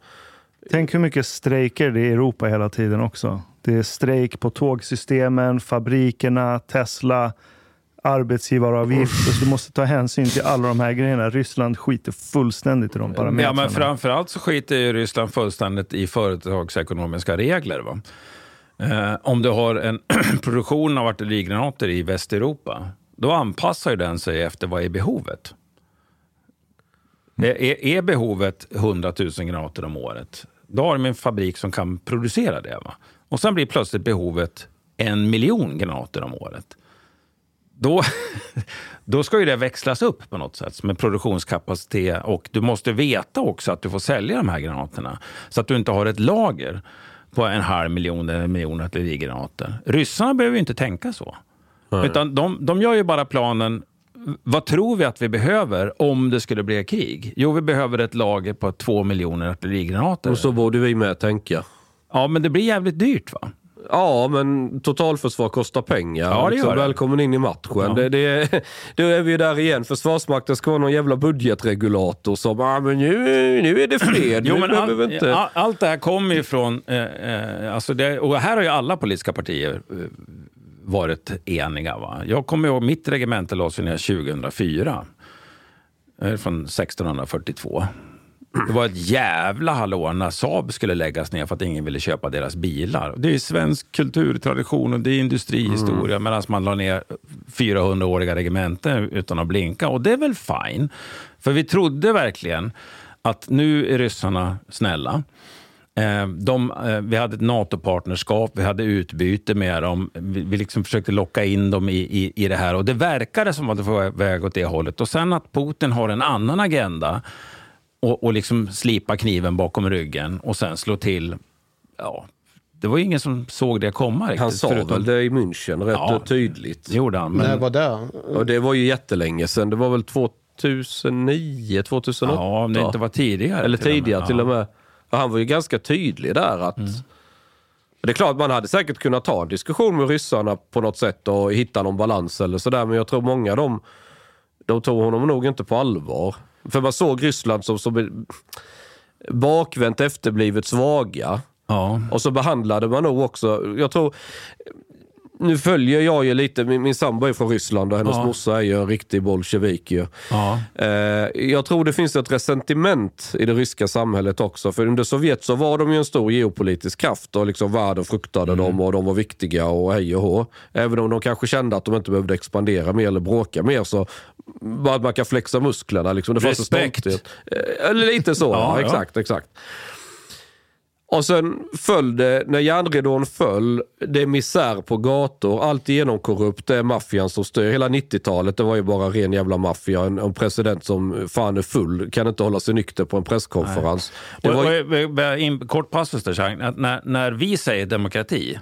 Tänk hur mycket strejker det är i Europa hela tiden också. Det är strejk på tågsystemen, fabrikerna, Tesla, arbetsgivaravgifter. Så alltså, du måste ta hänsyn till alla de här grejerna. Ryssland skiter fullständigt i de Ja, parametrarna. men framförallt så skiter ju Ryssland fullständigt i företagsekonomiska regler. Va? Eh, om du har en produktion av artillerigranater i Västeuropa, då anpassar ju den sig efter vad är behovet. Eh, är, är behovet 100 000 granater om året, då har de en fabrik som kan producera det. Va? Och sen blir plötsligt behovet en miljon granater om året. Då, då ska ju det växlas upp på något sätt med produktionskapacitet och du måste veta också att du får sälja de här granaterna så att du inte har ett lager på en halv miljon eller en miljon artillerigranater. Ryssarna behöver ju inte tänka så. Utan de, de gör ju bara planen, vad tror vi att vi behöver om det skulle bli krig? Jo, vi behöver ett lager på två miljoner artillerigranater. Och så borde vi med tänka. Ja, men det blir jävligt dyrt va? Ja, men totalförsvar kostar pengar. Ja, det liksom, gör det. Välkommen in i matchen. Ja. Det, det, då är vi ju där igen. Försvarsmakten ska vara någon jävla budgetregulator som, ah, men nu, nu är det fred. Jo, men all, vi inte... all, allt det här kommer ju från... Eh, eh, alltså det, och här har ju alla politiska partier eh, varit eniga. Va? Jag kommer ihåg mitt regemente lades ner 2004. Jag är från 1642. Det var ett jävla hallå när Saab skulle läggas ner för att ingen ville köpa deras bilar. Det är svensk kulturtradition och det är industrihistoria Mm. medan man la ner 400-åriga regementen utan att blinka. Och det är väl fine. För vi trodde verkligen att nu är ryssarna snälla. Eh, De, eh, vi hade ett NATO-partnerskap, vi hade utbyte med dem. Vi, vi liksom försökte locka in dem i, i, i det här och det verkade som att det var väg åt det hållet. Och sen att Putin har en annan agenda och, och liksom slipa kniven bakom ryggen och sen slå till. Ja, det var ju ingen som såg det komma riktigt. Han sa förutom- väl det i München rätt Ja, tydligt. Det gjorde han. Men... När var det? Och det var ju jättelänge sedan. Det var väl 2009, 2008? Ja, om det inte var tidigare. Eller till och med. tidigare till och med. Och han var ju ganska tydlig där att... Det är klart, man hade säkert kunnat ta en diskussion med ryssarna på något sätt och hitta någon balans eller sådär. Men jag tror många de, de tog honom nog inte på allvar. För man såg Ryssland som, som bakvänt efterblivet svaga. Ja. Och så behandlade man nog också, jag tror, nu följer jag ju lite, min, min sambo är från Ryssland och hennes Ja. morsa är ju en riktig bolsjevik ju. Ja. Eh, jag tror det finns ett resentiment i det ryska samhället också. För under Sovjet så var de ju en stor geopolitisk kraft och liksom världen fruktade Mm. dem och de var viktiga och hej och hå. Även om de kanske kände att de inte behövde expandera mer eller bråka mer så bara att man kan flexa musklerna. Liksom. Det fanns en Respekt. Eh, Eller lite så, ja. exakt, exakt. Och sen föll det, när järnridån föll, det är misär på gator, allt genomkorrupt, det är maffian som styr. Hela 90-talet det var ju bara ren jävla maffia. En, en president som fan är full, kan inte hålla sig nykter på en presskonferens. Det Och, var, och, och, in, kort passus där, när, när vi säger demokrati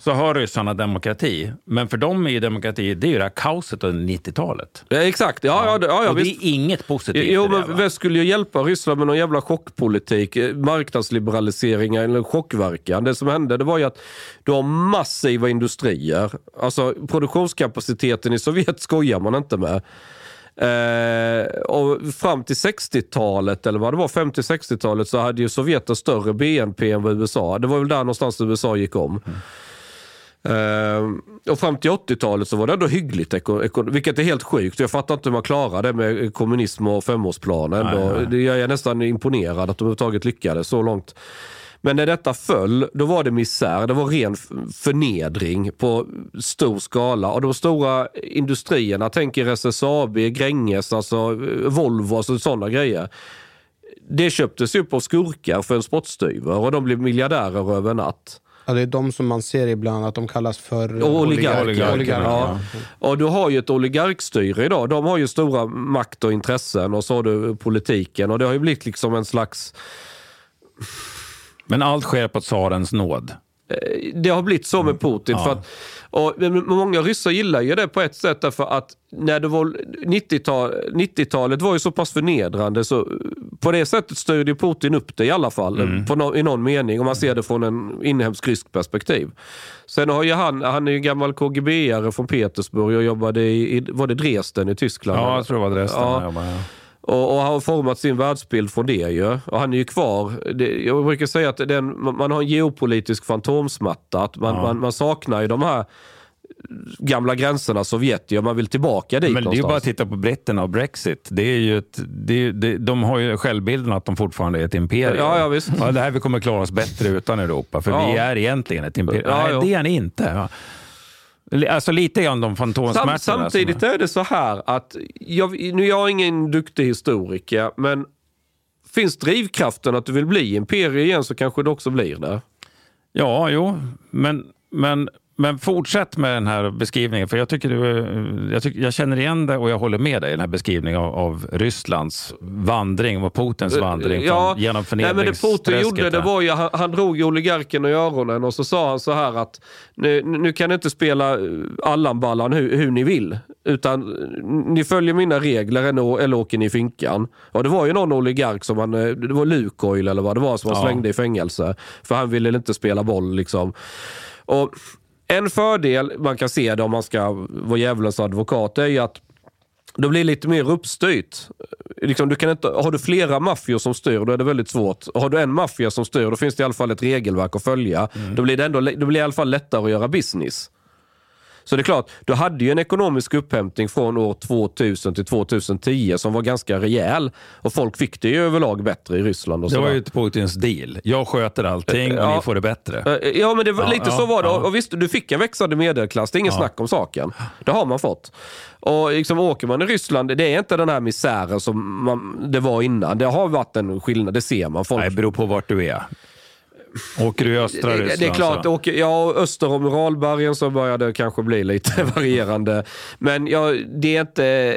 så har ryssarna demokrati. Men för dem är ju demokrati det är ju det här kaoset under 90-talet. Ja, exakt, ja, ja, ja, ja och det visst. är inget positivt Jo, det. men va? väst skulle ju hjälpa Ryssland med någon jävla chockpolitik, eh, marknadsliberalisering eller chockverkan. Det som hände det var ju att du har massiva industrier. Alltså produktionskapaciteten i Sovjet skojar man inte med. Eh, och fram till 60-talet, eller vad det var, 50-60-talet, så hade ju Sovjet en större BNP än vad USA. Det var väl där någonstans USA gick om. Eh, och fram till 80-talet så var det ändå hyggligt, vilket är helt sjukt. Jag fattar inte hur man klarar det med kommunism och femårsplanen. Nej, nej. Jag är nästan imponerad att de överhuvudtaget lyckades så långt. Men när detta föll, då var det misär. Det var ren förnedring på stor skala. Och de stora industrierna, tänk er SSAB, Gränges, alltså eh, Volvo och sådana grejer. Det köptes ju på skurkar för en spottstyver och de blev miljardärer över natt. Ja, det är de som man ser ibland att de kallas för Och oligarker. oligarker. oligarker. Ja. Och du har ju ett oligarkstyre idag. De har ju stora makt och intressen och så har du politiken. Och det har ju blivit liksom en slags... Men allt sker på tsarens nåd. Det har blivit så med Putin. Ja. För att, och många ryssar gillar ju det på ett sätt därför att när det var 90-tal, 90-talet var ju så pass förnedrande så på det sättet styrde Putin upp det i alla fall. Mm. No, I någon mening om man ser det från en inhemsk rysk perspektiv. Sen har ju han, han är ju gammal KGB-are från Petersburg och jobbade i, i var det Dresden i Tyskland? Ja, jag tror det var Dresden Ja. han jobbade, ja. Och, och han har format sin världsbild från det ju. Och han är ju kvar. Det, jag brukar säga att den, man har en geopolitisk fantomsmatta. Att man, Ja. man, man saknar ju de här gamla gränserna Sovjet och man vill tillbaka dit Men det är ju bara att någonstans. titta på britterna och Brexit. Det är ju ett, det är, det, de har ju självbilden att de fortfarande är ett imperium. Ja, ja, visst. Ja, det här vi kommer klara oss bättre utan Europa, för Ja. vi är egentligen ett imperium. Ja, Nej, ja. det är ni inte. Alltså lite grann de fantomsmärtorna. Sam, samtidigt är det så här att, jag, nu jag är ingen duktig historiker, men finns drivkraften att du vill bli imperium igen så kanske det också blir det. Ja, jo, men, men, men fortsätt med den här beskrivningen. För jag, tycker du, jag, tycker, jag känner igen det och jag håller med dig i den här beskrivningen av, av Rysslands vandring och Putins vandring från, genom nej, men det Putin förnedringsträsket. gjorde det var ju, han, han drog ju oligarken i öronen och så sa han så här att nu, nu kan ni inte spela eh, Allan-ballan hur, hur ni vill. Utan eh, ni följer mina regler eller, eller åker ni i finkan. Och det var ju någon oligark som han, eh, det var Lukoil eller vad det var som han Ja. slängde i fängelse. För han ville inte spela boll liksom. Och en fördel man kan se det om man ska vara djävulens advokat är ju att då blir lite mer uppstyrt. Liksom, du kan inte, har du flera maffior som styr, då är det väldigt svårt. Har du en maffia som styr, då finns det i alla fall ett regelverk att följa. Då, blir det ändå, då blir det i alla fall lättare att göra business. Så det är klart, du hade ju en ekonomisk upphämtning från år 2000 till 2010 som var ganska rejäl. Och folk fick det ju överlag bättre i Ryssland. Och Det var ju Putins deal. Jag sköter allting och Ja. ni får det bättre. Eh, Ja, men det var, Ja, lite ja, så var det. Och visst, du fick en växande medelklass. Det är ingen Ja. snack om saken. Det har man fått. Och liksom, åker man i Ryssland, det är inte den här misären som man, det var innan. Det har varit en skillnad, det ser man. Folk, Nej, det beror på vart du är. Åker du i östra det, Ryssland det är klart, så... åker, ja, öster om Uralbergen så börjar det kanske bli lite varierande. Men ja, det är inte,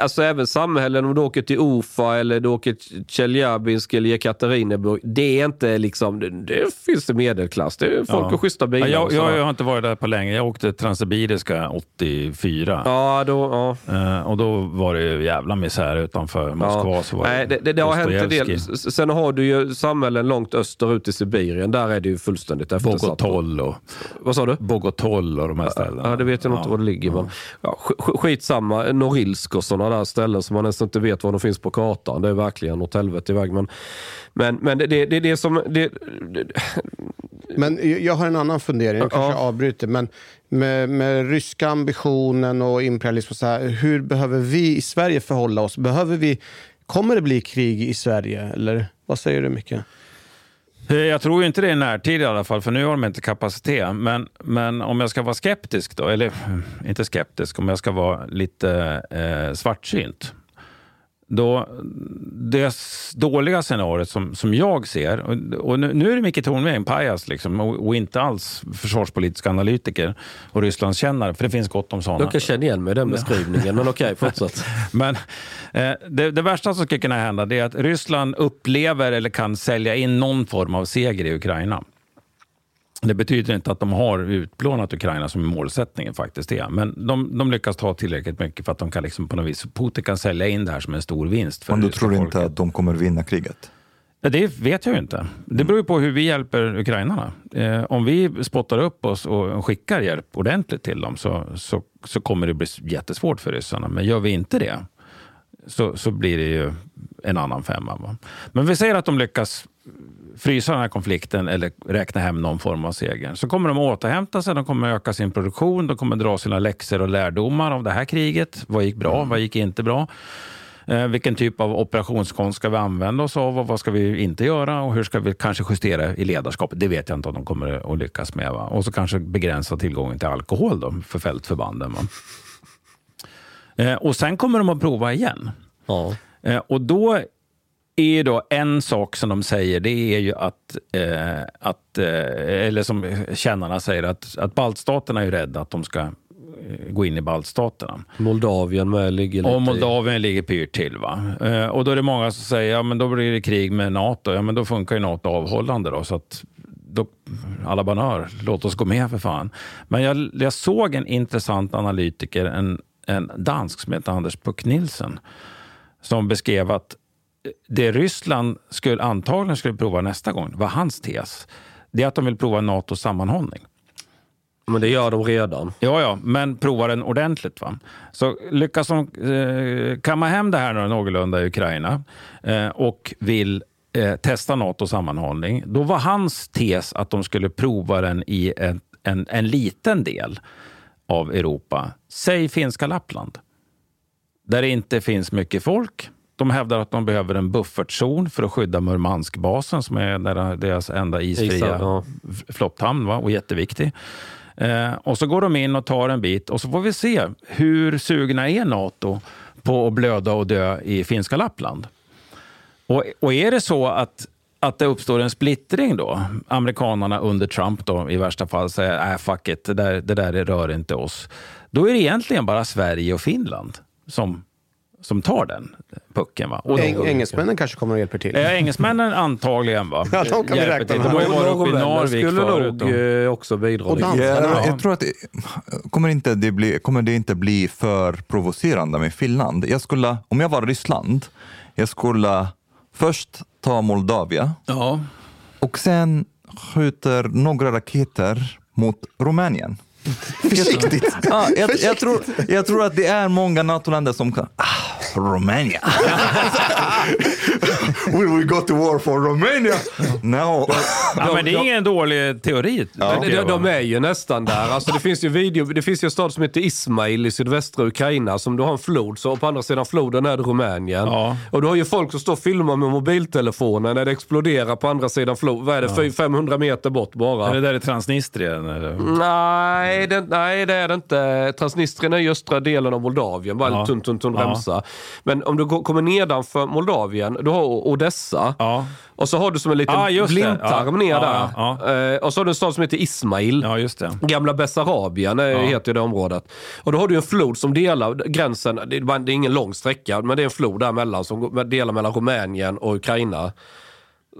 alltså även samhällen om du åker till Ufa eller du åker till Tjeljabinsk eller Jekaterinburg. Det är inte liksom, det, det finns det medelklass. Det är folk Ja. och schyssta bilar. Ja, jag, jag, jag har inte varit där på länge. Jag åkte Transsibiriska 84. Ja, då, ja. Eh, och då var det ju jävla misär utanför Moskva. Så var Nej, det, det, det har hänt en del. Sen har du ju samhällen långt österut i Sibirien. Där är det ju fullständigt eftersatt. Bogotol och, Vad sa du? Bogotol och de här ställena. Ja, det vet jag inte var det ligger. Men, ja, sk- sk- skitsamma. Norilsk och sådana där ställen som man nästan inte vet var de finns på kartan. Det är verkligen åt helvete iväg. Men, men, men det, det, det, det som... Det, det, Men jag- har en annan fundering, jag kanske avbryter. Men med, med ryska ambitionen och imperialism, och så här, hur behöver vi i Sverige förhålla oss? Behöver vi, kommer det bli krig i Sverige? Eller vad säger du, Micke? Eh, jag tror ju inte det i närtid i alla fall, för nu har de inte kapacitet. Men, men om jag ska vara skeptisk då, eller inte skeptisk, om jag ska vara lite eh, svartsynt då det dåliga scenariot som, som jag ser, och, nu, nu är det Micke Tornving, en pajas, liksom, och, och inte alls försvarspolitisk analytiker och Rysslandskännare, för det finns gott om sådana. Jag kan känna igen mig i den beskrivningen, men okej, fortsätt. Men eh, det, det värsta som skulle kunna hända är att Ryssland upplever eller kan sälja in någon form av seger i Ukraina. Det betyder inte att de har utplånat Ukraina som målsättningen faktiskt är. Men de, de lyckas ta tillräckligt mycket för att de kan liksom på något vis, Putin kan sälja in det här som en stor vinst. För Men du tror folket. inte att de kommer vinna kriget? Ja, Det vet jag ju inte. Det beror ju på hur vi hjälper ukrainarna. Eh, om vi spottar upp oss och skickar hjälp ordentligt till dem så, så, så kommer det bli jättesvårt för ryssarna. Men gör vi inte det så, så blir det ju en annan femma. Va? Men vi säger att de lyckas frysa den här konflikten eller räkna hem någon form av seger. Så kommer de återhämta sig, de kommer öka sin produktion, de kommer dra sina läxor och lärdomar av det här kriget. Vad gick bra, vad gick inte bra? Eh, vilken typ av operationskonst ska vi använda oss av och vad ska vi inte göra och hur ska vi kanske justera i ledarskapet? Det vet jag inte om de kommer att lyckas med. Va? Och så kanske begränsa tillgången till alkohol då, för fältförbanden. Eh, och sen kommer de att prova igen. Eh, och då är ju då en sak som de säger, det är ju att, eh, att eh, eller som kännarna säger, att, att baltstaterna är rädda att de ska eh, gå in i baltstaterna. Moldavien med ligger lite Och Moldavien ligger pyrt till. Va? Eh, och då är det många som säger, ja men då blir det krig med NATO. Ja men då funkar ju NATO avhållande då. Så att då, alla banör, låt oss gå med för fan. Men jag, jag såg en intressant analytiker, en, en dansk som heter Anders Puck Nielsen, som beskrev att det Ryssland skulle, antagligen skulle prova nästa gång, var hans tes, det är att de vill prova NATOs sammanhållning. Men det gör de redan. Ja, ja, men prova den ordentligt. Va? Så lyckas de eh, kamma hem det här någorlunda i Ukraina eh, och vill eh, testa NATOs sammanhållning. Då var hans tes att de skulle prova den i en, en, en liten del av Europa. Säg finska Lappland. Där det inte finns mycket folk. De hävdar att de behöver en buffertzon för att skydda Murmanskbasen som är deras enda isfria Isar, ja. f- flotthamn va? och jätteviktig. Eh, och så går de in och tar en bit och så får vi se hur sugna är NATO på att blöda och dö i finska Lappland. Och, och är det så att, att det uppstår en splittring då, amerikanerna under Trump då i värsta fall säger äh, fuck it, det där, det där rör inte oss. Då är det egentligen bara Sverige och Finland som, som tar den pucken. Va? Och Eng- engelsmännen kanske kommer och hjälper till. Eh, engelsmännen antagligen va? Ja, de kan vi räkna till. med. De har ju varit uppe i Narvik skulle förut. nog eh, också bidra Och. Ja, jag tror att det, kommer, inte det bli, kommer det inte bli för provocerande med Finland. Jag skulle, om jag var Ryssland, jag skulle först ta Moldavien Ja. och sen skjuter några raketer mot Rumänien. Försiktigt! Ja, jag, jag, tror, jag tror att det är många NATO-länder som kan... Ah, Rumänien! Will we go to war for Romania? No. Ja, men det är ingen dålig teori. Tycker de, de är ju nästan där. Alltså det finns ju video, det finns ju en stad som heter Ismail i sydvästra Ukraina som du har en flod, så på andra sidan floden är det Rumänien. Ja. Och du har ju folk som står och filmar med mobiltelefonen när det exploderar på andra sidan floden. Vad är det, Fy- 500 meter bort bara? Är det där i Transnistrien? Eller? Nej det, nej, det är det inte. Transnistrien är ju östra delen av Moldavien, bara Ja. en tunn, tunn, tunn Ja. remsa. Men om du går, kommer nedanför Moldavien, du har Odessa. Ja. Och så har du som en liten Ja, det. blindtarm Ja. ner Ja, där. Eh, och så har du en stad som heter Ismail. ja. Gamla Bessarabien ja. heter ju det området. Och då har du en flod som delar gränsen, det är, ingen lång sträcka, men det är en flod däremellan som går- delar mellan Rumänien och Ukraina.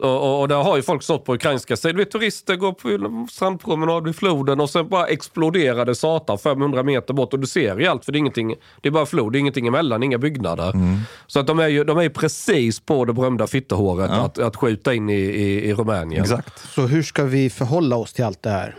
Och, och, och där har ju folk stått på ukrainska sidan. Du vet, Turister går på strandpromenad vid floden och sen bara exploderar det satan 500 meter bort. Och du ser ju allt för det är ingenting, det är bara flod, det är ingenting emellan, inga byggnader. Så att de är ju de är precis på det berömda fittehåret att, att skjuta in i, i, i Rumänien. Exakt. Så hur ska vi förhålla oss till allt det här?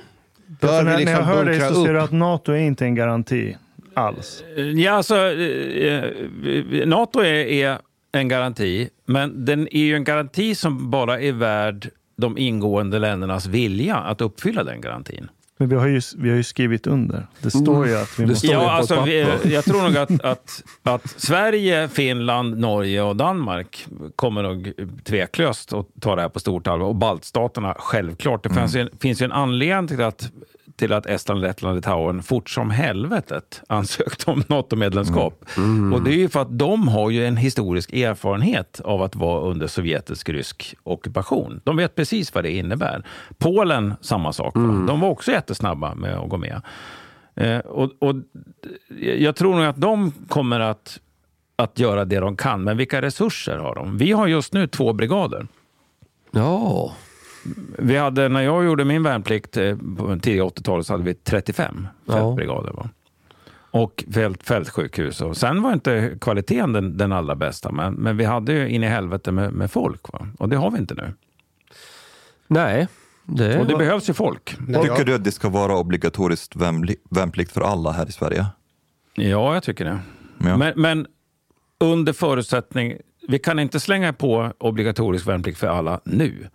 Bör vi när, när liksom jag hör dig så ser du upp? att NATO är inte en garanti alls. Ja, alltså, eh, eh, NATO är, är en garanti, men den är ju en garanti som bara är värd de ingående ländernas vilja att uppfylla den garantin. Men vi har ju, vi har ju skrivit under. Det står ju att vi måste... Ja, alltså, vi, jag tror nog att, att, att Sverige, Finland, Norge och Danmark kommer nog tveklöst att ta det här på stort allvar. Och baltstaterna, självklart. Det finns, ju, finns ju en anledning till att till att Estland, Lettland och Litauen fort som helvetet ansökt om NATO-medlemskap. Och det är ju för att de har ju en historisk erfarenhet av att vara under sovjetisk-rysk ockupation. De vet precis vad det innebär. Polen, samma sak. va? De var också jättesnabba med att gå med. Eh, och, och jag tror nog att de kommer att, att göra det de kan. Men vilka resurser har de? Vi har just nu två brigader. Ja. Vi hade, när jag gjorde min värnplikt eh, på tidiga 80-talet så hade vi 35 Ja. fältbrigader. Va? Och fält, fältsjukhus. Och sen var inte kvaliteten den, den allra bästa, men, men vi hade ju in i helvete med, med folk. Va? Och det har vi inte nu. Nej. Det och det var- behövs ju folk. Tycker du att det ska vara obligatoriskt värnpli- värnplikt för alla här i Sverige? Ja, jag tycker det. Ja. Men, men under förutsättning, vi kan inte slänga på obligatorisk värnplikt för alla nu.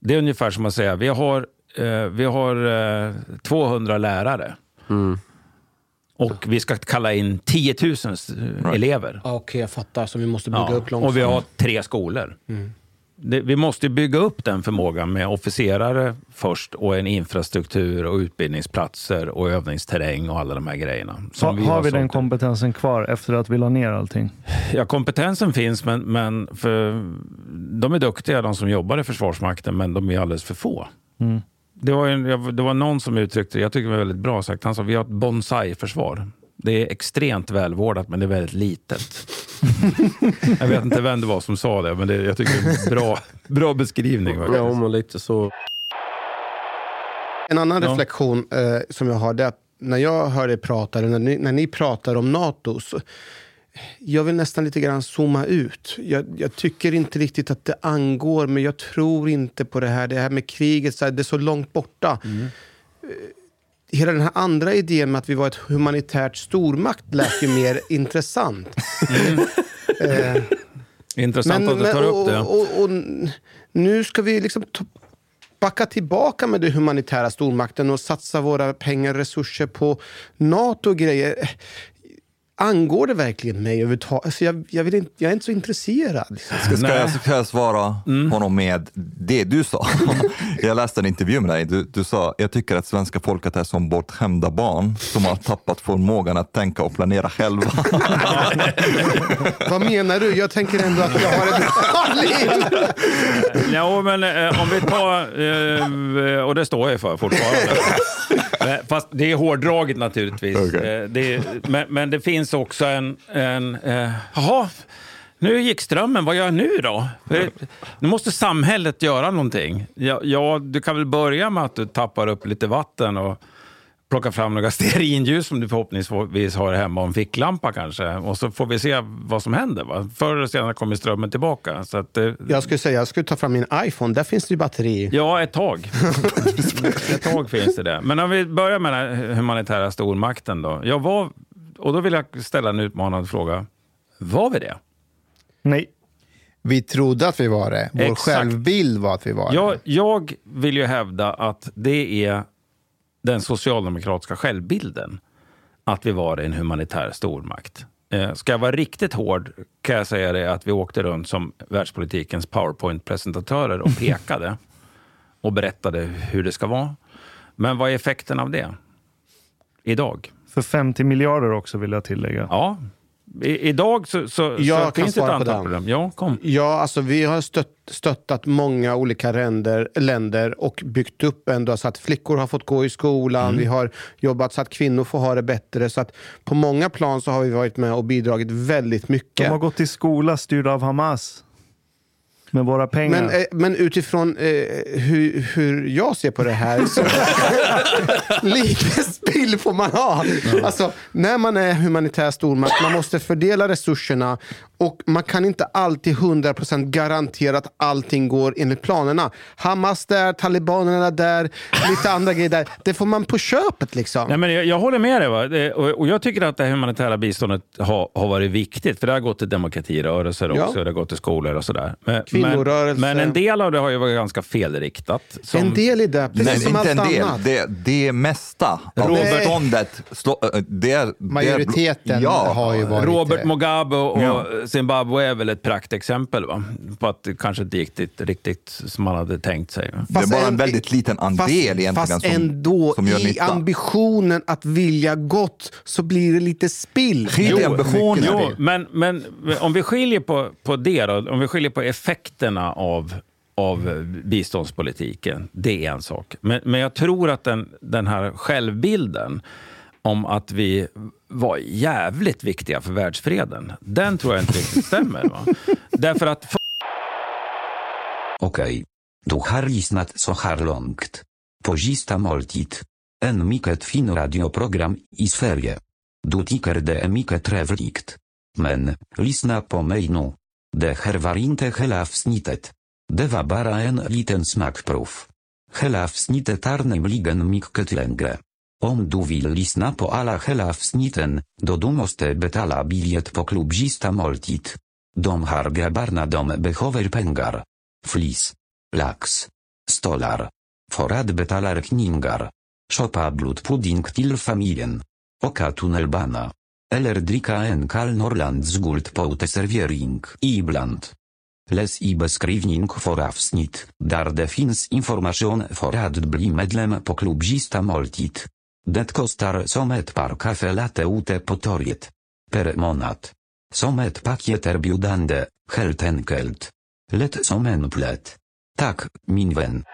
Det är ungefär som att säga, vi har, eh, vi har eh, 200 lärare. Och vi ska kalla in 10 000 s- elever. Okej, jag fattar. Så vi måste bygga Ja, upp långsamt. och vi har tre skolor. Det, vi måste bygga upp den förmågan med officerare först och en infrastruktur och utbildningsplatser och övningsterräng och alla de här grejerna. Ha, har vi sålt den kompetensen kvar efter att vi la ner allting? Ja, kompetensen finns, men, men för, de är duktiga de som jobbar i Försvarsmakten, men de är alldeles för få. Mm. Det var, en, det var någon som uttryckte det, jag tycker det var väldigt bra sagt, han sa vi har ett bonsai-försvar. Det är extremt välvårdat, men det är väldigt litet. jag vet inte vem det var som sa det, men det, jag tycker det är en bra, bra beskrivning. Ja, men lite så. En annan Ja. reflektion eh, som jag har det är att när jag hör er prata, eller när ni, när ni pratar om NATO, så jag vill nästan lite grann zooma ut. Jag, jag tycker inte riktigt att det angår mig. Jag tror inte på det här. Det här med kriget, så här, det är så långt borta. Mm. Hela den här andra idén med att vi var ett humanitärt stormakt lät ju mer intressant. Eh, Intressant att du tar och, upp det. Och, och, och, nu ska vi liksom backa tillbaka med den humanitära stormakten och satsa våra pengar och resurser på NATO och grejer. Angår det verkligen mig överhuvudtaget? Alltså jag, jag, vill inte, jag är inte så intresserad. Liksom. Ska, ska, jag, ska jag svara honom med det du sa? jag läste en intervju med dig. Du, du sa, jag tycker att svenska folket är som bortskämda barn som har tappat förmågan att tänka och planera själva. Vad menar du? Jag tänker ändå att jag har ett bra liv. Ja, men eh, om vi tar, eh, och det står jag för fortfarande. Fast det är hårdraget naturligtvis. Okej. Eh, det, är- men, men det finns också en, en eh, jaha, nu gick strömmen, vad gör jag nu då? Nu måste samhället göra någonting. Ja, ja, du kan väl börja med att du tappar upp lite vatten och plocka fram några stearinljus som du förhoppningsvis har hemma och en ficklampa kanske. Och så får vi se vad som händer. Va? Förr eller senare kommer strömmen tillbaka. Så att, eh, Jag skulle säga, jag skulle ta fram min iPhone. Där finns det ju batteri. Ja, ett tag. ett tag finns det det. Men om vi börjar med den humanitära stormakten då. Jag var, och då vill jag ställa en utmanande fråga. Var vi det? Nej. Vi trodde att vi var det. Vår Exakt. självbild var att vi var Jag, det. jag vill ju hävda att det är den socialdemokratiska självbilden. Att vi var en humanitär stormakt. Eh, ska jag vara riktigt hård kan jag säga det att vi åkte runt som världspolitikens powerpoint-presentatörer och pekade och berättade hur det ska vara. Men vad är effekten av det idag? För 50 miljarder också vill jag tillägga. Ja, i, idag så, så, Jag så kan finns det ett antal problem. Ja, kom. Ja, alltså vi har stött, stöttat många olika länder, länder och byggt upp ändå så att flickor har fått gå i skolan. Vi har jobbat så att kvinnor får ha det bättre. Så att på många plan så har vi varit med och bidragit väldigt De mycket. har gått i skola styrd av Hamas. Med våra pengar. Men, eh, men utifrån eh, hur, hur jag ser på det här så lite spill får man ha. Alltså, när man är humanitär stormakt, man måste fördela resurserna och man kan inte alltid 100% garantera att allting går enligt planerna. Hamas där, talibanerna där, lite andra grejer där. Det får man på köpet liksom. Nej, men jag, jag håller med dig. Va? Det, och, och jag tycker att det humanitära biståndet har, har varit viktigt. För det har gått till demokratirörelser Ja. också. Det har gått till skolor och sådär. Men, Kvinnorörelse. Men, men en del av det har ju varit ganska felriktat. Som, En del i det, precis Nej, som inte allt en del. annat. Det, det mesta av slå- äh, Det Majoriteten ja, har ju varit Robert det. Mugabe och, och Ja. Zimbabwe är väl ett praktexempel va? på att det kanske inte gick riktigt, riktigt som man hade tänkt sig. Va? Det är bara en väldigt liten andel fast, egentligen Fast som, ändå, som gör i nytta. ambitionen att vilja gott så blir det lite spill. I ambitionen. Jo, men, men om vi skiljer på, på det då, om vi skiljer på effekterna av, av biståndspolitiken, det är en sak. Men, men jag tror att den, den här självbilden om att vi var jävligt viktiga för världsfreden, den tror jag inte riktigt stämmer. Va? Därför att Okej. Du har lyssnat så här långt. På Gista måltid. En mycket fin radioprogram i Sverige. Du tycker det är mycket trevligt. Men, lyssna på mig nu. Det här var inte hela avsnittet. Det var bara en liten smakprov. Hela avsnittet är nämligen mycket längre. Om du vill lyssna på alla hela avsnitten, då du måste betala biljett på klubb Gista måltid. De har grabbarna de behöver pengar. Flis. Lax. Stolar. För att betala räkningar. Shoppa blodpudding till familjen. Åka tunnelbana. Eller dricka en kall Norrlands guldpåteservering ibland. Läs i beskrivning för avsnitt, där det finns information för att bli medlem på klubb Gista måltid. Det kostar som ett par kaffe latte ute på torget. Per månad. Som ett paketerbjudande, helt enkelt. Lätt som en plätt. Tack, min vän.